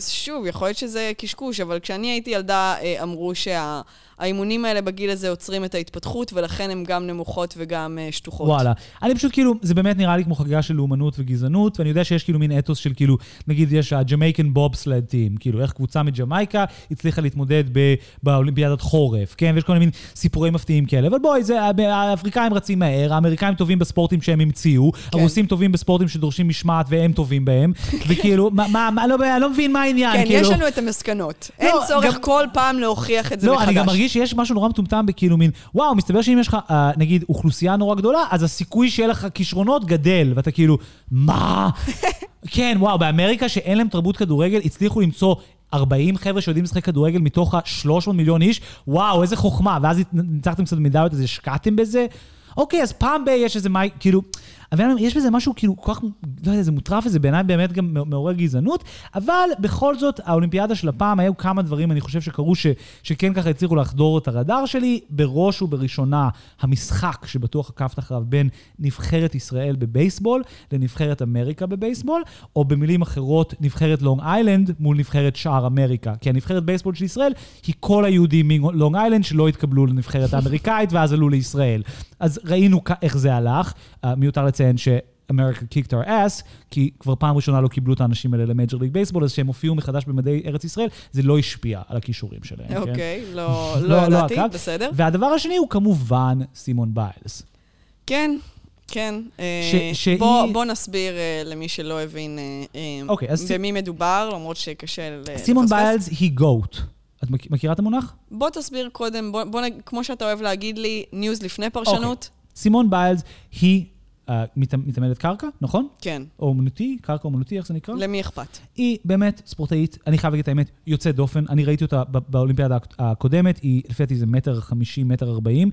שוב, יכול להיות שזה קשקוש, אבל כשאני הייתי ילדה, אה, אמרו שהאימונים האלה בגיל הזה עוצרים את ההתפתחות, ולכן הן גם נמוכות וגם אה, שטוחות. וואלה. אני פשוט כאילו, זה באמת נראה לי כמו חגיגה של לאומנות וגזענות, ואני יודע שיש כאילו מין אתוס של כאילו, נגיד יש ה-Jamaican bobsled team, כאילו איך קבוצה מג'מייקה הצליחה להתמודד ב- באולימפיאדת חורף, כן? ויש כל מיני מין סיפורי מפתיעים כאלה, אבל בואי, זה, האפריקאים רצים מהר, האמריקאים טובים בספורטים שהם המציאו, כן. הרוסים טובים בספורטים שדורשים משמעת והם טובים בהם, וכאילו, מה, מה, מה, לא, אני לא מבין מה העניין, כן, כאילו... יש לנו את המסקנות. אין צורך גם- כל פעם להוכיח את זה לא, מחדש. אני גם מרגיש שיש משהו נורא מטומטם בכאילו מין, וואו, מסתבר שאם יש לך, אה, נגיד, אוכלוסייה נורא גדולה, אז הסיכוי שיהיה לך כישרונות גדל, ואתה כאילו, מה? [laughs] כן, וואו, באמריקה שאין להם תרבות כדורגל, הצליחו למצוא 40 חבר'ה שיודעים לשחק כדורגל מתוך ה-300 מיליון איש, וואו, איזה חוכמה, ואז ניצחתם קצת מדליות, אז השקעתם בזה. אוקיי, אז פעם ב- יש איזה מי, כאילו, אבל יש בזה משהו כאילו כל כך, לא יודע, זה מוטרף וזה בעיניי באמת גם מעורר גזענות, אבל בכל זאת, האולימפיאדה של הפעם, היו כמה דברים, אני חושב שקרו, ש, שכן ככה הצליחו לחדור את הרדאר שלי. בראש ובראשונה, המשחק שבטוח עקבת אחריו בין נבחרת ישראל בבייסבול לנבחרת אמריקה בבייסבול, או במילים אחרות, נבחרת לונג איילנד מול נבחרת שער אמריקה. כי הנבחרת בייסבול של ישראל היא כל היהודים מלונג איילנד שלא התקבלו לנבחרת האמריקאית ואז עלו לישראל. אז ראינו איך זה הלך. Uh, מיותר לציין ש... אמריקה kicked our ass, כי כבר פעם ראשונה לא קיבלו את האנשים האלה ל-Major League Baseball, אז כשהם הופיעו מחדש במדי ארץ ישראל, זה לא השפיע על הכישורים שלהם. כן? אוקיי, לא לא- לא לא ידעתי, עקבת. בסדר. והדבר השני הוא כמובן סימון ביילס. כן, כן. אה, ש- שהיא- בוא- בוא נסביר אה, למי שלא הבין אה, אה, אוקיי, אז- במי מדובר, למרות שקשה לפספס. סימון ביילס היא GOAT. את מכ- מכירה את המונח? בוא תסביר קודם, בוא, בוא, כמו שאתה אוהב להגיד לי, news לפני פרשנות. סימון ביילס היא מתעמדת קרקע, נכון? כן. או אומנותי, קרקע אומנותי, איך זה נקרא? למי אכפת? היא באמת ספורטאית, אני חייב להגיד את האמת, יוצאת דופן. אני ראיתי אותה באולימפיאדה הקודמת, היא לפי דעתי זה מטר חמישים, מטר ארבעים.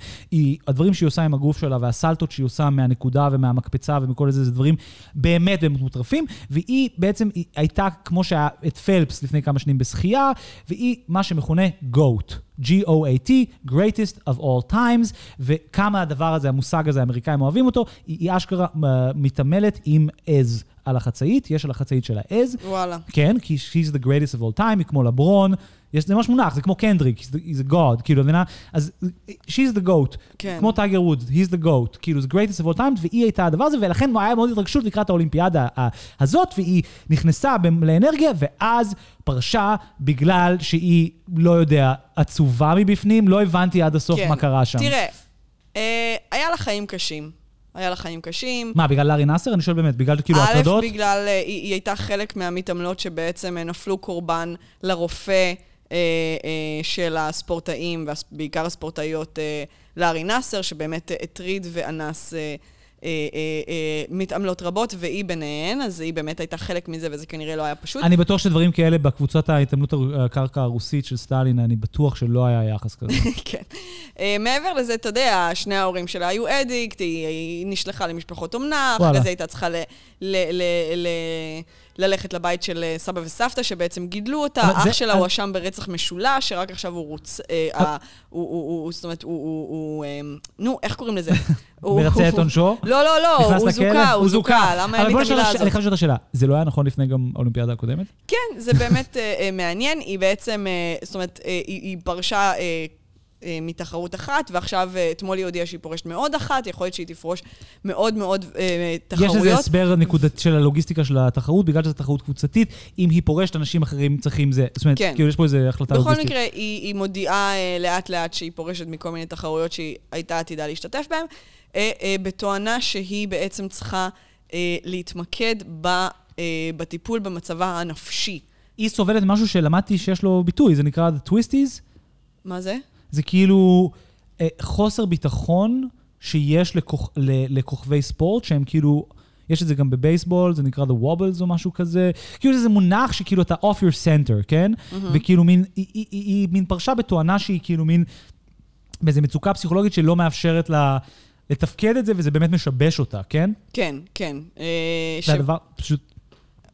הדברים שהיא עושה עם הגוף שלה והסלטות שהיא עושה מהנקודה ומהמקפצה ומכל זה, זה דברים באמת באמת מוטרפים. והיא בעצם, היא הייתה כמו שהיה את פלפס לפני כמה שנים בשחייה, והיא מה שמכונה GOAT. G-O-A-T, greatest of all times, וכמה הדבר הזה, המושג הזה, האמריקאים אוהבים אותו, היא, היא אשכרה uh, מתעמלת עם עז על החצאית, יש על החצאית של העז, וואלה. כן, כי she's the greatest of all time, היא כמו לברון, יש, זה ממש מונח, זה כמו קנדריק, he's, the, he's a god, כאילו, את מבינה? אז she's the goat, כן. כמו טייגר ווד, he's the goat, כאילו, זה greatest of all time, והיא הייתה הדבר הזה, ולכן היה מאוד התרגשות לקראת האולימפיאדה הזאת, והיא נכנסה לאנרגיה, ואז פרשה בגלל שהיא, לא יודע, עצובה מבפנים, לא הבנתי עד הסוף כן. מה קרה שם. תראה, אה, היה לה חיים קשים. היה לה חיים קשים. מה, בגלל לארי נאסר? אני שואל באמת, בגלל כאילו א', הטרדות? בגלל, אה, היא, היא הייתה חלק מהמתעמלות שבעצם אה, נפלו קורבן לרופא אה, אה, של הספורטאים, ובעיקר הספורטאיות אה, לארי נאסר, שבאמת אה, הטריד ואנס אה, מתעמלות רבות, והיא ביניהן, אז היא באמת הייתה חלק מזה, וזה כנראה לא היה פשוט. אני בטוח שדברים כאלה בקבוצת ההתעמלות הקרקע הרוסית של סטלין, אני בטוח שלא היה יחס כזה. [laughs] כן. מעבר לזה, אתה יודע, שני ההורים שלה היו אדיקט, היא, נשלחה למשפחות אומנה. אחרי זה הייתה צריכה ללכת לבית של אה, סבא וסבתא שבעצם גידלו אותה. אח שלה הואשם ברצח משולש, שרק עכשיו הוא רוצ... אה, זאת אומרת, הוא, אה, נו, איך קוראים לזה? [laughs] מרצה את עונשו? לא, לא, לא, הוא? זוכה, הוא זוכה, למה אין לי את המילה הזאת? אני חייב לשאול את השאלה, זה לא היה נכון לפני גם האולימפיאדה הקודמת? כן, זה באמת אה, אה, מעניין. היא בעצם, אה, זאת אומרת, היא פרשה אה, מתחרות אחת, ועכשיו, אה, אתמול היא הודיעה שהיא פורשת מעוד אחת, יכול להיות שהיא תפרוש מעוד מאוד אה, יש איזה תחרויות. הסבר נקודת של הלוגיסטיקה של התחרות, בגלל שזו תחרות קבוצתית, אם היא פורשת, אנשים אחרים צריכים זה. זאת אומרת, כן. כאילו יש פה איזה החלטה בכל לוגיסטית. מקרה, היא, היא מודיעה לאט-לאט שהיא פורשת מכל מיני תחרויות שהיא הייתה עתידה להשתתף בהן, בתואנה שהיא בעצם צריכה להתמקד ב, בטיפול במצבה הנפשי. היא סובלת משהו שלמדתי שיש לו ביטוי, זה נקרא The Twisties. מה זה? זה כאילו אה, חוסר ביטחון שיש לכוכ, ל, לכוכבי ספורט, שהם כאילו, יש את זה גם בבייסבול, זה נקרא The Wobbles או משהו כזה. כאילו זה מונח שכאילו אתה off your center, כן? Mm-hmm. וכאילו מין, היא, היא, היא, היא מין פרשה בתואנה שהיא כאילו מין, באיזו מצוקה פסיכולוגית שלא מאפשרת לה לתפקד את זה, וזה באמת משבש אותה, כן? כן, כן. אה, ש... זה הדבר, פשוט,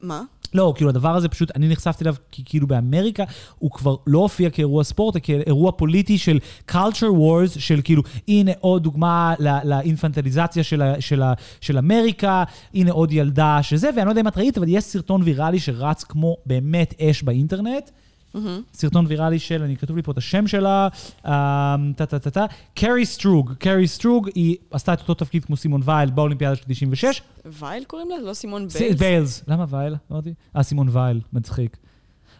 מה? לא, כאילו הדבר הזה פשוט, אני נחשפתי אליו כי כאילו באמריקה הוא כבר לא הופיע כאירוע ספורט, אלא כאירוע פוליטי של culture wars, של כאילו, הנה עוד דוגמה לא- לאינפנטליזציה של, של, של אמריקה, הנה עוד ילדה שזה, ואני לא יודע אם את ראית, אבל יש סרטון ויראלי שרץ כמו באמת אש באינטרנט. סרטון ויראלי של, אני כתוב לי פה את השם שלה, אה, טה טה טה טה, קרי סטרוג. קרי סטרוג, היא עשתה את אותו תפקיד כמו סימון וייל באולימפיאדה של 96. וייל קוראים לה? לא סימון ביילס? ביילס. למה וייל? אמרתי? אה, סימון וייל, מצחיק.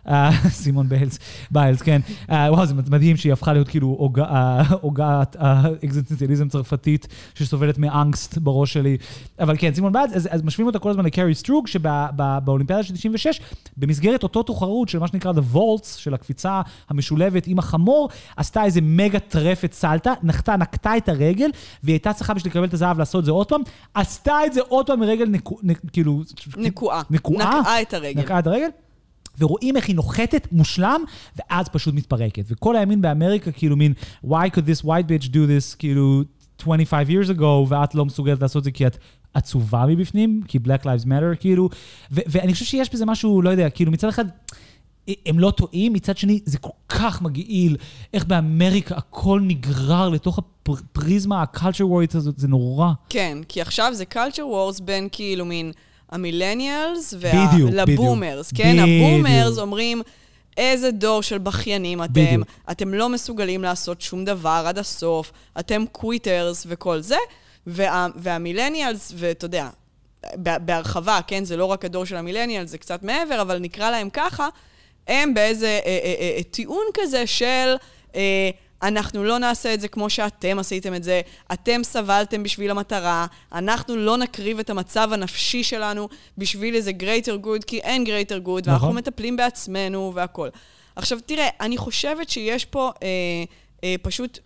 אה, סימון ביילס, ביילס, כן. אה, וואו, זה מדהים שהיא הפכה להיות כאילו אה, הוגת האקזיסטנציאליזם צרפתית שסובלת מאנגסט בראש שלי. אבל כן, סימון ביילס, אז, משווים אותה כל הזמן לקרי סטרוג, שבאולימפיאדה של 96, במסגרת אותו תחרות של מה שנקרא The Vaults, של הקפיצה המשולבת עם החמור, עשתה איזה מגה טרפת סלטה, נחתה, נקטה את הרגל, והיא הייתה צריכה בשביל לקבל את הזהב לעשות את זה עוד פעם, עשתה את זה עוד פעם מרגל נקו, נ, כאילו... נקועה. נקועה? נקעה את הרגל. נקעה את הרגל. ורואים איך היא נוחתת מושלם, ואז פשוט מתפרקת. וכל הימין באמריקה כאילו מין, why could this white bitch do this, כאילו, 25 years ago, ואת לא מסוגלת לעשות את זה כי את עצובה מבפנים, כי Black Lives Matter, כאילו. ואני חושב שיש בזה משהו, לא יודע, כאילו מצד אחד... הם לא טועים, מצד שני זה כל כך מגעיל, איך באמריקה הכל נגרר לתוך הפריזמה ה-culture warriors הזאת, זה נורא. כן, כי עכשיו זה culture wars בין כאילו מין המילניאלס בדיוק. כן? בדיוק. הבומרס אומרים, איזה דור של בכיינים אתם, בדיוק. אתם לא מסוגלים לעשות שום דבר עד הסוף, אתם קוויטרס וכל זה, וה, והמילניאלס, ואתה יודע, בהרחבה, כן? זה לא רק הדור של המילניאלס, זה קצת מעבר, אבל נקרא להם ככה, הם באיזה אה, אה, אה, אה, טיעון כזה של... אה, אנחנו לא נעשה את זה כמו שאתם עשיתם את זה, אתם סבלתם בשביל המטרה, אנחנו לא נקריב את המצב הנפשי שלנו בשביל איזה greater good, כי אין greater good, ואנחנו נכון. מטפלים בעצמנו והכול. עכשיו, תראה, אני חושבת שיש פה אה, אה, פשוט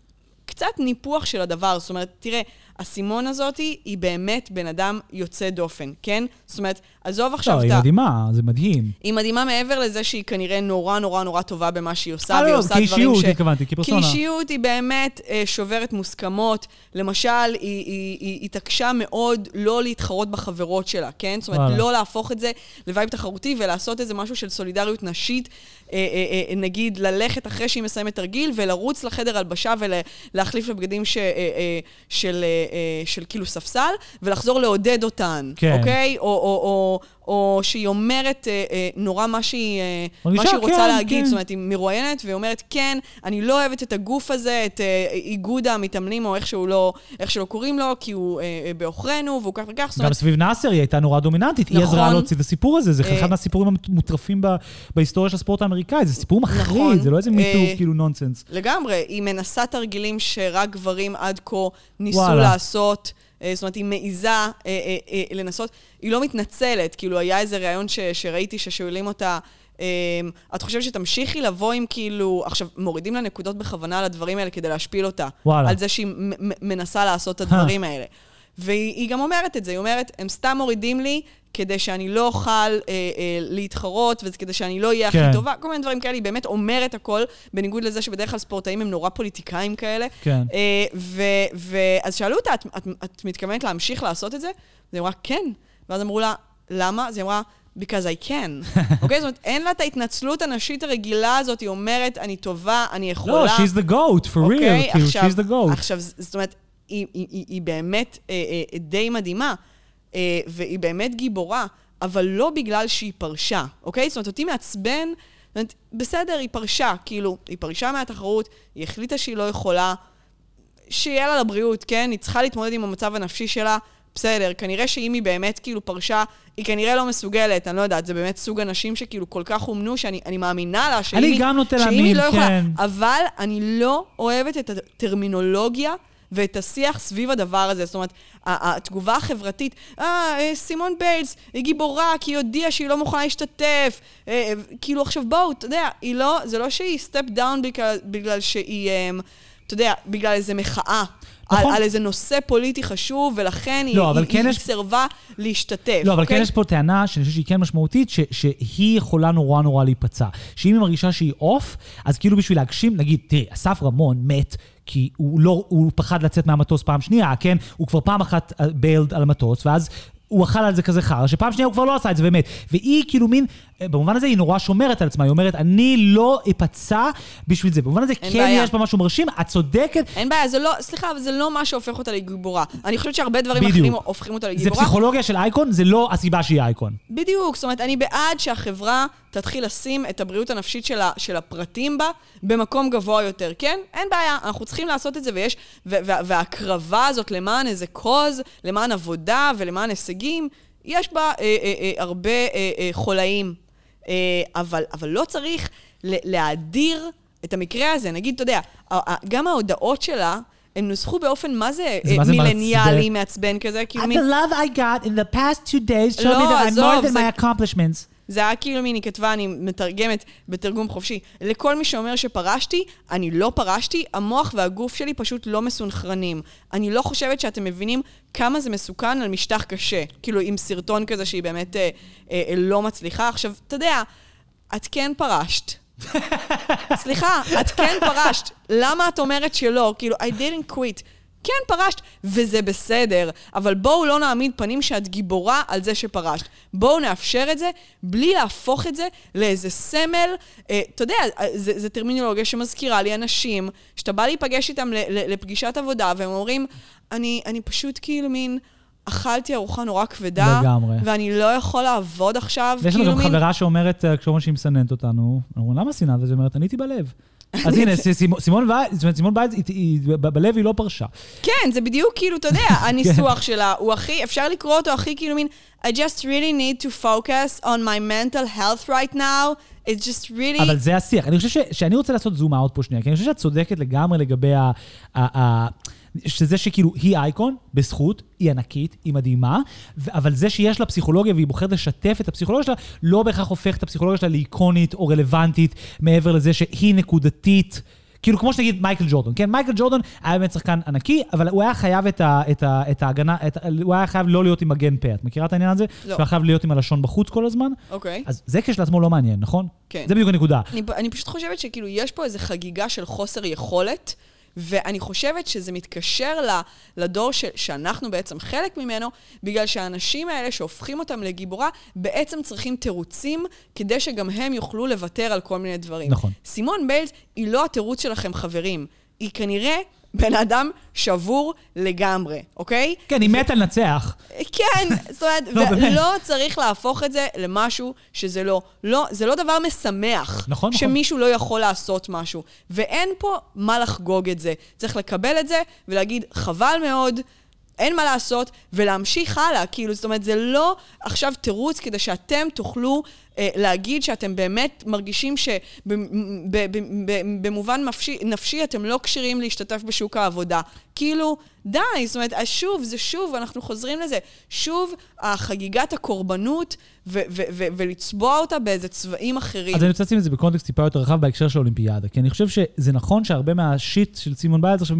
קצת ניפוח של הדבר. זאת אומרת, תראה, הסימון הזאת היא באמת בן אדם יוצא דופן, כן? זאת אומרת, עזוב עכשיו לא, את היא ה... מדהימה, זה מדהים. היא מדהימה מעבר לזה שהיא כנראה נורא נורא נורא טובה במה שהיא עושה, אה, והיא לא, עושה דברים כאישיות התכוונתי, כפרסונה. כאישיות היא באמת אה, שוברת מוסכמות. למשל, היא, היא, היא התעקשה מאוד לא להתחרות בחברות שלה, כן? זאת אומרת. לא להפוך את זה לווייב תחרותי ולעשות איזה משהו של סולידריות נשית. אה, נגיד, ללכת אחרי שהיא מסיימת תרגיל ולרוץ לחדר הלבשה ולהחליף לבגדים ש, של, של כאילו ספסל, ולחזור לעודד אותן, כן. אוקיי? או, או, או, או שהיא אומרת אה, אה, נורא מה שהיא, אה, מרגישה, מה שהיא רוצה כן, להגיד. כן. זאת אומרת, היא מרואיינת והיא אומרת, כן, אני לא אוהבת את הגוף הזה, את אה, איגוד המתאמנים, או איך שהוא לא, איך שלא קוראים לו, כי הוא אה, אה, בעוכרינו, והוא כך וכך. גם אומרת, סביב נאסר היא הייתה נורא דומיננטית, היא עזרה נכון. להוציא את הסיפור הזה, זה אה, אחד מהסיפורים המוטרפים ב- בהיסטוריה של הספורט האמריקאי, זה סיפור מחריד, נכון. זה לא איזה מיטו אה, כאילו נונסנס. לגמרי, היא מנסה תרגילים שרק גברים עד כה ניסו וואלה. לעשות. אה, זאת אומרת, היא מעיזה אה, אה, אה, לנסות, היא לא מתנצלת, כאילו היה איזה ראיון ש, שראיתי ששואלים אותה, אה, את חושבת שתמשיכי לבוא עם כאילו, עכשיו, מורידים לה נקודות בכוונה על הדברים האלה כדי להשפיל אותה. וואלה. על זה שהיא מנסה לעשות את הדברים האלה. והיא היא גם אומרת את זה, היא אומרת, הם סתם מורידים לי כדי שאני לא אוכל אה, אה, להתחרות, וכדי שאני לא אהיה כן. הכי טובה, כל מיני דברים כאלה, היא באמת אומרת הכל, בניגוד לזה שבדרך כלל ספורטאים הם נורא פוליטיקאים כאלה. כן. אה, ו- ו- אז שאלו אותה, את, את, את מתכוונת להמשיך לעשות את זה? אז היא אמרה, כן. ואז אמרו לה, למה? אז היא אמרה, because I can. [laughs] אוקיי? זאת אומרת, אין לה את ההתנצלות הנשית הרגילה הזאת, היא אומרת, אני טובה, אני יכולה. לא, she's the goat, for אוקיי? real, כאילו, עכשיו- she's the goat. עכשיו, זאת אומרת, היא, היא, היא, היא באמת אה, אה, די מדהימה, אה, והיא באמת גיבורה, אבל לא בגלל שהיא פרשה, אוקיי? זאת אומרת, אותי מעצבן, זאת אומרת, בסדר, היא פרשה, כאילו, היא פרשה מהתחרות, היא החליטה שהיא לא יכולה, שיהיה לה לבריאות, כן? היא צריכה להתמודד עם המצב הנפשי שלה, בסדר, כנראה שאם היא באמת כאילו פרשה, היא כנראה לא מסוגלת, אני לא יודעת, זה באמת סוג אנשים שכאילו כל כך אומנו, שאני אני מאמינה לה שאם אני היא, גם נוטה שאם להאמין, היא לא יכולה, כן. אבל אני לא אוהבת את הטרמינולוגיה ואת השיח סביב הדבר הזה. זאת אומרת, התגובה החברתית, אה, אה, סימון ביילס, היא גיבורה, כי היא הודיעה שהיא לא מוכנה להשתתף. אה, אה, כאילו, עכשיו בואו, אתה יודע, היא לא, זה לא שהיא step down בגלל, בגלל שהיא, אה, אתה יודע, בגלל איזה מחאה. נכון. על, על איזה נושא פוליטי חשוב, ולכן היא, לא, אבל היא, כן היא יש- סירבה להשתתף. לא, אבל אוקיי? כן יש פה טענה שאני חושב שהיא כן משמעותית, ש- שהיא יכולה נורא נורא להיפצע. שאם היא מרגישה שהיא off, אז כאילו בשביל להגשים, נגיד, תראי, אסף רמון מת, כי הוא לא, הוא פחד לצאת מהמטוס פעם שנייה, כן? הוא כבר פעם אחת bailed על המטוס, ואז... הוא אכל על זה כזה חרא, שפעם שנייה הוא כבר לא עשה את זה באמת. והיא כאילו מין, אה, במובן הזה היא נורא שומרת על עצמה, היא אומרת, אני לא אפצע בשביל זה. במובן הזה כן בעיה. יש בה משהו מרשים, את צודקת. אין בעיה, זה לא, סליחה, אבל זה לא מה שהופך אותה לגיבורה. אני חושבת שהרבה דברים בדיוק. אחרים הופכים אותה זה לגיבורה. פסיכולוגיה של אייקון, זה לא הסיבה שהיא אייקון. בדיוק, זאת אומרת, אני בעד שהחברה תתחיל לשים את הבריאות הנפשית של, ה, של הפרטים בה במקום גבוה יותר, כן? אין בעיה, אנחנו צריכים לעשות את זה, ויש, וההקרבה הזאת למען איזה קוז, למען עבודה ולמען הישגים, יש בה אה, אה, אה, הרבה אה, אה, חולאים. אה, אבל, אבל לא צריך ל- להאדיר את המקרה הזה. נגיד, אתה יודע, גם ההודעות שלה, הם נוסחו באופן מה זה, אה, מילניאלי, מעצבן? כזה, כאילו The מין... love I got in the past two days showed לא, me that I'm more than my accomplishments. זה היה כאילו מין, היא כתבה, אני מתרגמת בתרגום חופשי. לכל מי שאומר שפרשתי, אני לא פרשתי, המוח והגוף שלי פשוט לא מסונכרנים. אני לא חושבת שאתם מבינים כמה זה מסוכן על משטח קשה. כאילו, עם סרטון כזה שהיא באמת אה, אה, אה, לא מצליחה. עכשיו, אתה יודע, את כן פרשת. [laughs] סליחה, את כן פרשת. למה את אומרת שלא? כאילו, I didn't quit. כן, פרשת, וזה בסדר, אבל בואו לא נעמיד פנים שאת גיבורה על זה שפרשת. בואו נאפשר את זה בלי להפוך את זה לאיזה סמל. אה, אתה יודע, זה, זה טרמינולוגיה שמזכירה לי אנשים, שאתה בא להיפגש איתם ל, ל, לפגישת עבודה, והם אומרים, אני, אני פשוט כאילו מין... אכלתי ארוחה נורא כבדה, לגמרי. ואני לא יכול לעבוד עכשיו, ויש לנו כאילו גם מין... חברה שאומרת, אה, כשאומרים שהיא מסננת אותנו, אומרים, למה שנאת? אז היא אומרת, עניתי בלב. אז הנה, סימון- סימון וייל, זאת אומרת, סימון ב- בלב היא לא פרשה. כן, זה בדיוק כאילו, אתה יודע, [laughs] כן. הניסוח שלה הוא הכי, אפשר לקרוא אותו הכי כאילו מין, I just really need to focus on my mental health right now. It's just really... אבל זה השיח. אני חושב שאני רוצה לעשות זום אאוט פה שנייה, כי אני חושב שאת צודקת לגמרי לגבי ה... שזה שכאילו היא אייקון, בזכות, היא ענקית, היא מדהימה, אבל זה שיש לה פסיכולוגיה והיא בוחרת לשתף את הפסיכולוגיה שלה, לא בהכרח הופך את הפסיכולוגיה שלה לאיקונית או רלוונטית, מעבר לזה שהיא נקודתית. כאילו, כמו שנגיד מייקל ג'ורדון, כן? מייקל ג'ורדון היה באמת שחקן ענקי, אבל הוא היה חייב את, ה, את, ה, את ההגנה, את, הוא היה חייב לא להיות עם מגן פה. את מכירה את העניין הזה? לא. שהוא היה חייב להיות עם הלשון בחוץ כל הזמן? אוקיי. אז זה כשלעצמו לא מעניין, נכון? כן. זה בדיוק הנקודה. אני, אני פשוט חושבת שכאילו יש פה איזו חגיגה של חוסר יכולת, ואני חושבת שזה מתקשר לדור ש, שאנחנו בעצם חלק ממנו, בגלל שהאנשים האלה שהופכים אותם לגיבורה, בעצם צריכים תירוצים כדי שגם הם יוכלו לוותר על כל מיני דברים. נכון. סימון ביילס היא לא התירוץ שלכם, חברים. היא כנראה בן אדם שבור לגמרי, אוקיי? כן, היא מתה לנצח. כן, זאת אומרת, [laughs] לא. ולא צריך להפוך את זה למשהו שזה לא. לא, זה לא דבר משמח. נכון, נכון. שמישהו לא יכול לעשות משהו. ואין פה מה לחגוג את זה. צריך לקבל את זה ולהגיד, חבל מאוד. אין מה לעשות, ולהמשיך הלאה. כאילו, זאת אומרת, זה לא עכשיו תירוץ כדי שאתם תוכלו להגיד שאתם באמת מרגישים שבמובן נפשי, אתם לא כשירים להשתתף בשוק העבודה. כאילו, די, זאת אומרת, אז שוב, זה שוב, אנחנו חוזרים לזה. שוב, החגיגת הקורבנות, ולצבוע אותה באיזה צבעים אחרים. אז אני רוצה לשים את זה בקונטקסט טיפה יותר רחב בהקשר של האולימפיאדה, כי אני חושב שזה נכון שהרבה מהשיח של סימון ביילס עכשיו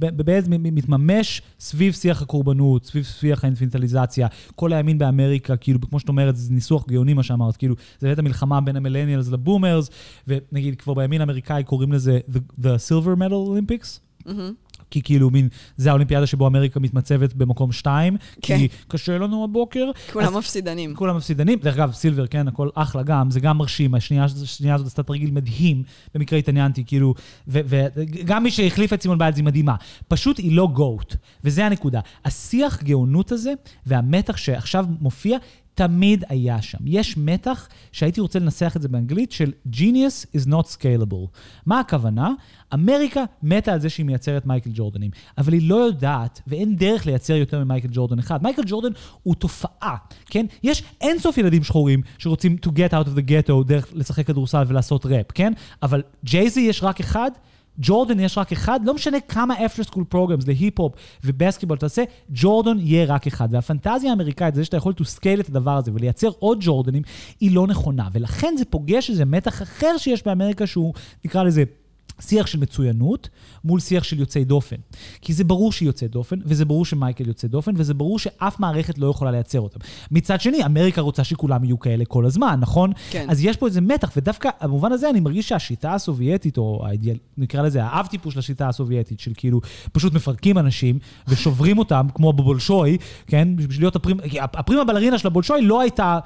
בעצם מתממש סביב שיח הקורבנות, סביב שיח האינפנטליזציה, כל הימין באמריקה, כאילו, כמו שאת אומרת, זה ניסוח גאוני מה שאמרת, כאילו, זה באמת המלחמה בין ה-millennials ל-boomers, ונגיד כבר בימין האמריקאי קוראים לזה The, the Silver Medal Olympics. מהמם. כי כאילו מין, זה האולימפיאדה שבו אמריקה מתמצבת במקום שתיים, כן. כי קשה לנו הבוקר. כולם מפסידנים. כולם מפסידנים. דרך אגב, סילבר, כן, הכל אחלה גם, זה גם מרשים. השנייה השנייה הזאת עשתה תרגיל מדהים, במקרה התעניינתי, כאילו, וגם מי שהחליף את סימון ביילס היא מדהימה. פשוט היא לא גוט, וזה הנקודה. השיח גאונות הזה, והמתח שעכשיו מופיע, תמיד היה שם. יש מתח שהייתי רוצה לנסח את זה באנגלית של Genius is not scalable. מה הכוונה? אמריקה מתה על זה שהיא מייצרת מייקל ג'ורדנים, אבל היא לא יודעת ואין דרך לייצר יותר ממייקל ג'ורדן אחד. מייקל ג'ורדן הוא תופעה, כן? יש אינסוף ילדים שחורים שרוצים to get out of the ghetto דרך לשחק כדורסל ולעשות ראפ, כן? אבל ג'ייזי יש רק אחד, ג'ורדן יש רק אחד, לא משנה כמה after school programs להיפ-הופ ובסקטבול תעשה, ג'ורדן יהיה רק אחד. והפנטזיה האמריקאית, זה שאתה יכול to scale את הדבר הזה ולייצר עוד ג'ורדנים, היא לא נכונה. ולכן זה פוגש איזה מתח אחר שיש באמריקה שהוא, נקרא לזה, שיח של מצוינות מול שיח של יוצאי דופן. כי זה ברור שהיא יוצאת דופן, וזה ברור שמייקל יוצא דופן, וזה ברור שאף מערכת לא יכולה לייצר אותם. מצד שני, אמריקה רוצה שכולם יהיו כאלה כל הזמן, נכון? כן. אז יש פה איזה מתח, ודווקא במובן הזה אני מרגיש שהשיטה הסובייטית, או האידיאל, נקרא לזה האב טיפוס של השיטה הסובייטית, של כאילו פשוט מפרקים אנשים ושוברים אותם, כמו בבולשוי, כן? בשביל להיות הפרימה, הפרימה בלרינה של הבולשוי לא הייתה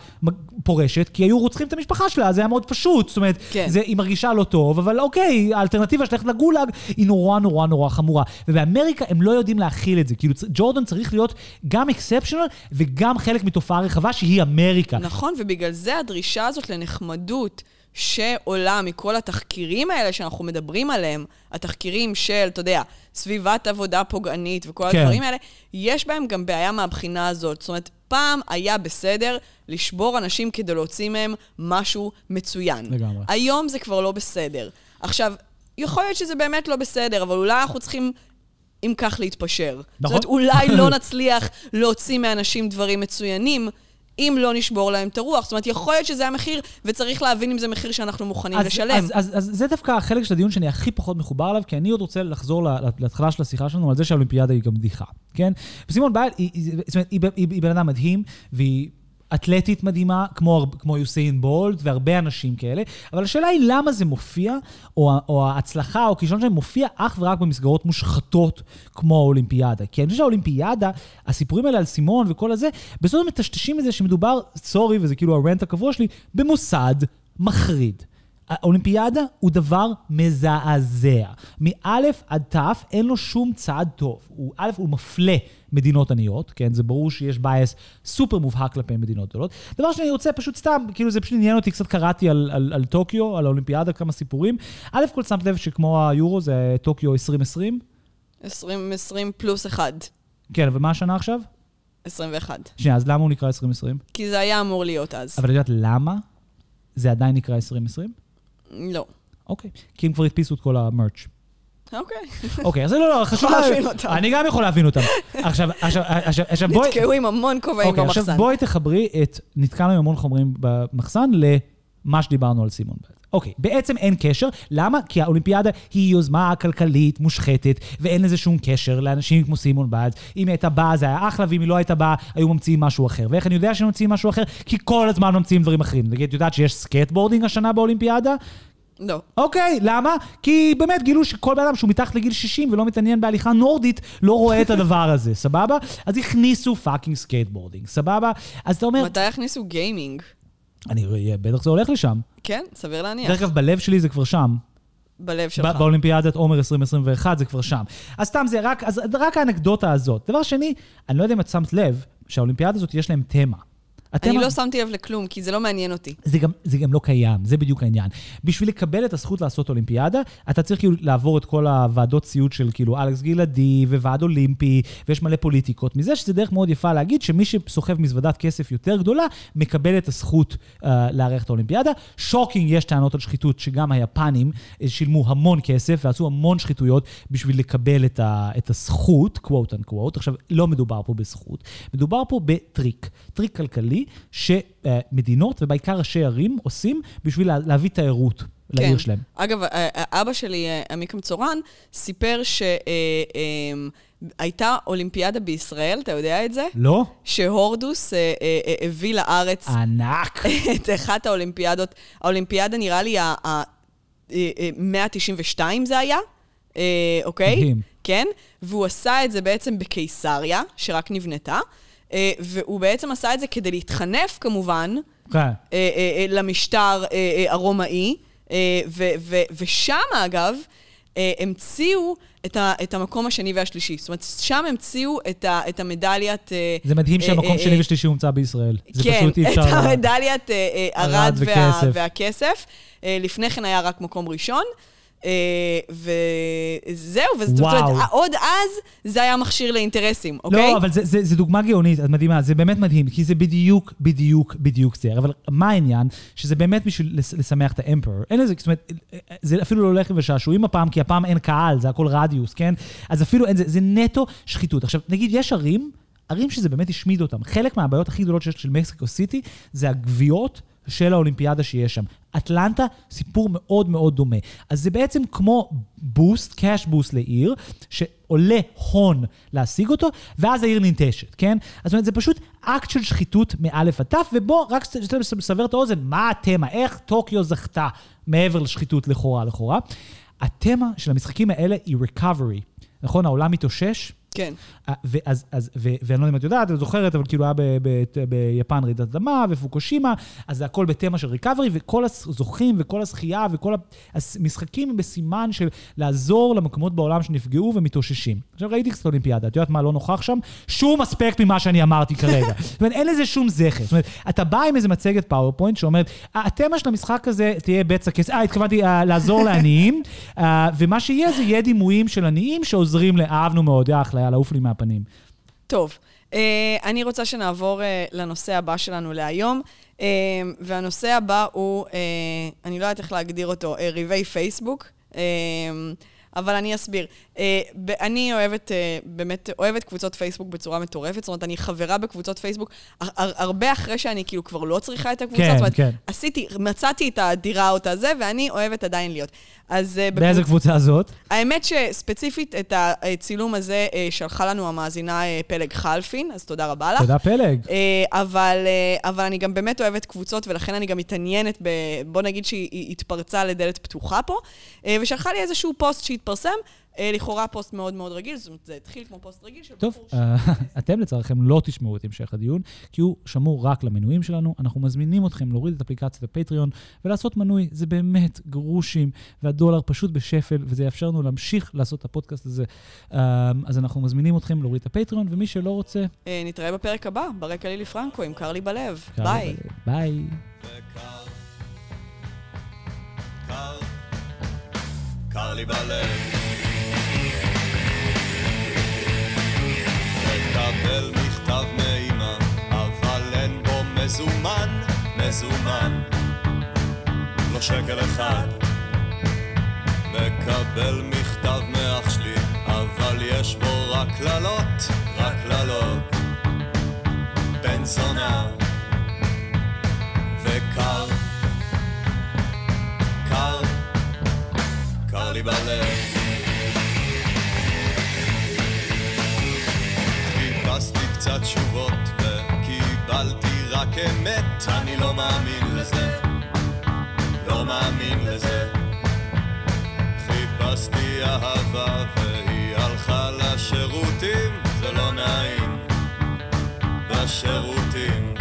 פורשת, כי היו רוצחים את המשפחה שלה, זה היה מאוד פשוט. זאת אומרת, כן. זה, היא מרגישה לא טוב, אבל אוקיי, האלטרנטיבה של ללכת לגולאג היא נורא נורא נורא חמורה. ובאמריקה הם לא יודעים להכיל את זה. כאילו, ג'ורדן צריך להיות גם אקספשיונל וגם חלק מתופעה רחבה שהיא אמריקה. נכון, ובגלל זה הדרישה הזאת לנחמדות שעולה מכל התחקירים האלה שאנחנו מדברים עליהם, התחקירים של, אתה יודע, סביבת עבודה פוגענית וכל כן. הדברים האלה, יש בהם גם בעיה מהבחינה הזאת. זאת אומרת, פעם היה בסדר לשבור אנשים כדי להוציא מהם משהו מצוין. לגמרי. היום זה כבר לא בסדר. עכשיו, יכול להיות שזה באמת לא בסדר, אבל אולי אנחנו צריכים, אם כך, להתפשר. נכון. זאת אומרת, אולי [coughs] לא נצליח להוציא מאנשים דברים מצוינים, אם לא נשבור להם את הרוח. זאת אומרת, יכול להיות שזה המחיר, וצריך להבין אם זה מחיר שאנחנו מוכנים אז, לשלם. אז, אז, אז זה דווקא החלק של הדיון שאני הכי פחות מחובר אליו, כי אני עוד רוצה לחזור לה- להתחלה של השיחה שלנו על זה שהאולימפיאדה היא גם בדיחה, כן? וסימון ביילד, היא, היא, היא, היא, היא בן אדם מדהים, והיא אתלטית מדהימה, כמו, כמו יוסיין בולט והרבה אנשים כאלה, אבל השאלה היא למה זה מופיע, או, או ההצלחה או הכישלון שלהם מופיע אך ורק במסגרות מושחתות כמו האולימפיאדה. כי אני חושב שהאולימפיאדה, הסיפורים האלה על סימון וכל הזה, בסוף מטשטשים את זה שמדובר, סורי, וזה כאילו הרנט הקבוע שלי, במוסד מחריד. האולימפיאדה הוא דבר מזעזע. מאלף עד תף אין לו שום צעד טוב. הוא, א', הוא מפלה מדינות עניות, כן? זה ברור שיש bias סופר מובהק כלפי מדינות גדולות. דבר שני, אני רוצה פשוט סתם, כאילו זה פשוט עניין אותי, קצת קראתי על, על, על טוקיו, על האולימפיאדה, כמה סיפורים. א', כל שמת לב שכמו היורו זה טוקיו 2020? 2020 פלוס 1. כן, אבל מה השנה עכשיו? 21. שנייה, אז למה הוא נקרא 2020? כי זה היה אמור להיות אז. אבל את יודעת למה זה עדיין נקרא 2020? לא. אוקיי. כי הם כבר הדפיסו את כל ה merch. אוקיי. אוקיי, אז זה לא, לא, [laughs] חשוב יכול להבין. אותם. אני גם יכול להבין אותם. עכשיו, עכשיו, עכשיו, עכשיו בואי... נתקעו עם המון כובעים אוקיי, עכשיו במחסן. בואי תחברי את, נתקענו עם המון חומרים במחסן למה שדיברנו על סימון ביילס. אוקיי, בעצם אין קשר. למה? כי האולימפיאדה היא יוזמה כלכלית מושחתת, ואין לזה שום קשר לאנשים כמו סימון ביילס. אם היא הייתה באה זה היה אחלה, ואם היא לא הייתה באה, היו ממציאים משהו אחר. ואיך אני יודע שהם ממציאים משהו אחר? כי כל הזמן ממציאים דברים אחרים. נגיד, את יודעת שיש skateboarding השנה באולימפיאדה? לא. אוקיי, למה? כי באמת גילו שכל בן אדם שהוא מתחת לגיל 60 ולא מתעניין בהליכה נורדית, לא רואה את הדבר הזה, [laughs] סבבה? אז הכניסו fucking skateboarding, סבבה? אז אתה אומר, מתי הכניסו gaming? אני רואה, בטח זה הולך לשם. כן, סביר להניח. דרך אגב, בלב שלי זה כבר שם. בלב שלך. באולימפיאדת עומר 2021 זה כבר שם. אז סתם זה רק, אז רק האנקדוטה הזאת. דבר שני, אני לא יודע אם את שמת לב, שהאולימפיאדה הזאת יש להם תמה. אני התמה- לא שמתי לב לכלום, כי זה לא מעניין אותי. זה גם, זה גם לא קיים, זה בדיוק העניין. בשביל לקבל את הזכות לעשות אולימפיאדה, אתה צריך כאילו לעבור את כל הוועדות ציוד של כאילו אלכס גלעדי וועד אולימפי, ויש מלא פוליטיקות. מזה שזה דרך מאוד יפה להגיד שמי שסוחב מזוודת כסף יותר גדולה, מקבל את הזכות אה, לארח את האולימפיאדה. shocking, יש טענות על שחיתות שגם היפנים אה, שילמו המון כסף ועשו המון שחיתויות בשביל לקבל את, ה, את הזכות, quote unquote. עכשיו, לא מדובר פה בזכות, מדובר פה בטריק, טריק כלכלי שמדינות, ובעיקר ראשי ערים, עושים בשביל לה- להביא תיירות לעיר כן. שלהם. אגב, ה- ה- אבא שלי, אה, עמיקה מצורן, סיפר שהייתה אולימפיאדה בישראל, אתה יודע את זה? לא? שהורדוס אה, אה, אה, הביא לארץ ענק. [laughs] את אחת האולימפיאדות. האולימפיאדה נראה לי ה-192 זה היה, אה, אוקיי? מדהים. כן? והוא עשה את זה בעצם בקיסריה, שרק נבנתה, אה, והוא בעצם עשה את זה כדי להתחנף כמובן כן. אה, אה, אה, למשטר אה, אה, הרומאי, אה, ושם אגב, אה, המציאו את, ה- את המקום השני והשלישי. זאת אומרת, שם המציאו את, ה- את המדליית... אה, זה מדהים אה, שהמקום אה, שני אה, ושלישי הומצא בישראל. זה כן, פשוט אי אפשר... את לה- המדליית אה, אה, ארד וה. והכסף. אה, לפני כן היה רק מקום ראשון. אה, וזהו, וזאת. אומרת, עוד אז זה היה מכשיר לאינטרסים, אוקיי? לא, אבל זה, זה, זה דוגמה גאונית, את מדהימה, זה באמת מדהים, כי זה בדיוק, בדיוק, בדיוק זה. אבל מה העניין? שזה באמת בשביל לשמח את האמפרור. אין לזה, זאת אומרת, זה אפילו לא לחם ושעשועים הפעם, כי הפעם אין קהל, זה הכל רדיוס, כן? אז אפילו אין, זה, זה נטו שחיתות. עכשיו, נגיד, יש ערים, ערים שזה באמת השמיד אותם. חלק מהבעיות הכי גדולות שיש של מקסיקו סיטי, זה הגוויות של האולימפיאדה שיש שם. אטלנטה, סיפור מאוד מאוד דומה. אז זה בעצם כמו boost, cash boost לעיר, שעולה הון להשיג אותו, ואז העיר ננטשת, כן? זאת אומרת, זה פשוט אקט של שחיתות מאלף עד תף, ובוא, רק לסבר את האוזן, מה התמה? איך טוקיו זכתה מעבר לשחיתות לכאורה לכאורה? התמה של המשחקים האלה היא recovery. נכון? העולם מתאושש, כן. ואז, אז, ו, ואני לא יודע אם את יודעת, את זוכרת, אבל כאילו היה ב, ב, ביפן רעידת אדמה ופוקושימה, אז זה הכל בתמה של recovery, וכל הזוכים וכל הזכייה וכל המשחקים הם בסימן של לעזור למקומות בעולם שנפגעו ומתאוששים. עכשיו ראיתי קצת אולימפיאדה, את יודעת מה לא נוכח שם? שום אספקט ממה שאני אמרתי כרגע. [laughs] זאת אומרת, אין לזה שום זכר. זאת אומרת, אתה בא עם איזה מצגת PowerPoint שאומרת, התמה של המשחק הזה תהיה בצע כסף, אה, התכוונתי אה, לעזור לעניים, uh, ומה שיהיה זה יהיה דימויים של עניים שעוזרים לאהבנו מאוד, אחלה. היה לעוף לי מהפנים. טוב, אה, אני רוצה שנעבור אה, לנושא הבא שלנו להיום, אה, והנושא הבא הוא, אני לא יודעת איך להגדיר אותו, ריבי פייסבוק. אבל אני אסביר. אה, אני אוהבת, אה, באמת, אוהבת קבוצות פייסבוק בצורה מטורפת, זאת אומרת, אני חברה בקבוצות פייסבוק הרבה אחרי שאני כאילו כבר לא צריכה את הקבוצה. כן, זאת אומרת, כן. עשיתי, מצאתי את הדירה או את הזה, ואני אוהבת עדיין להיות. אז... אה, באיזה קבוצה זאת? האמת שספציפית את הצילום הזה שלחה לנו המאזינה פלג חלפין, אז תודה רבה לך. תודה פלג. אבל, אבל אני גם באמת אוהבת קבוצות, ולכן אני גם מתעניינת ב... בוא נגיד שהיא התפרצה לדלת פתוחה פה, ושלחה לי איזשהו פוסט שהתפרסם. אה, לכאורה פוסט מאוד מאוד רגיל, זאת אומרת, זה התחיל כמו פוסט רגיל של טוב, אה, [laughs] אתם לצערכם לא תשמעו את המשך הדיון, כי הוא שמור רק למנויים שלנו. אנחנו מזמינים אתכם להוריד את אפליקציית הפטריון ולעשות מנוי. זה באמת גרושים, והדולר פשוט בשפל, וזה יאפשר לנו להמשיך לעשות את הפודקאסט הזה. אה, אז אנחנו מזמינים אתכם להוריד את הפטריון, ומי שלא רוצה... נתראה בפרק הבא, ברקע לילי פרנקו עם קרלי בלב. ביי. ביי. קר לי בלב מקבל מכתב מאמא, אבל אין בו מזומן, מזומן, לא שקל אחד. מקבל מכתב מאח שלי, אבל יש בו רק קללות, רק קללות. בן זונה וקר, קר, קר לי בלב. קצת תשובות וקיבלתי רק אמת. אני לא מאמין לזה. לא מאמין לזה. חיפשתי אהבה והיא הלכה לשירותים. זה לא נעים. בשירותים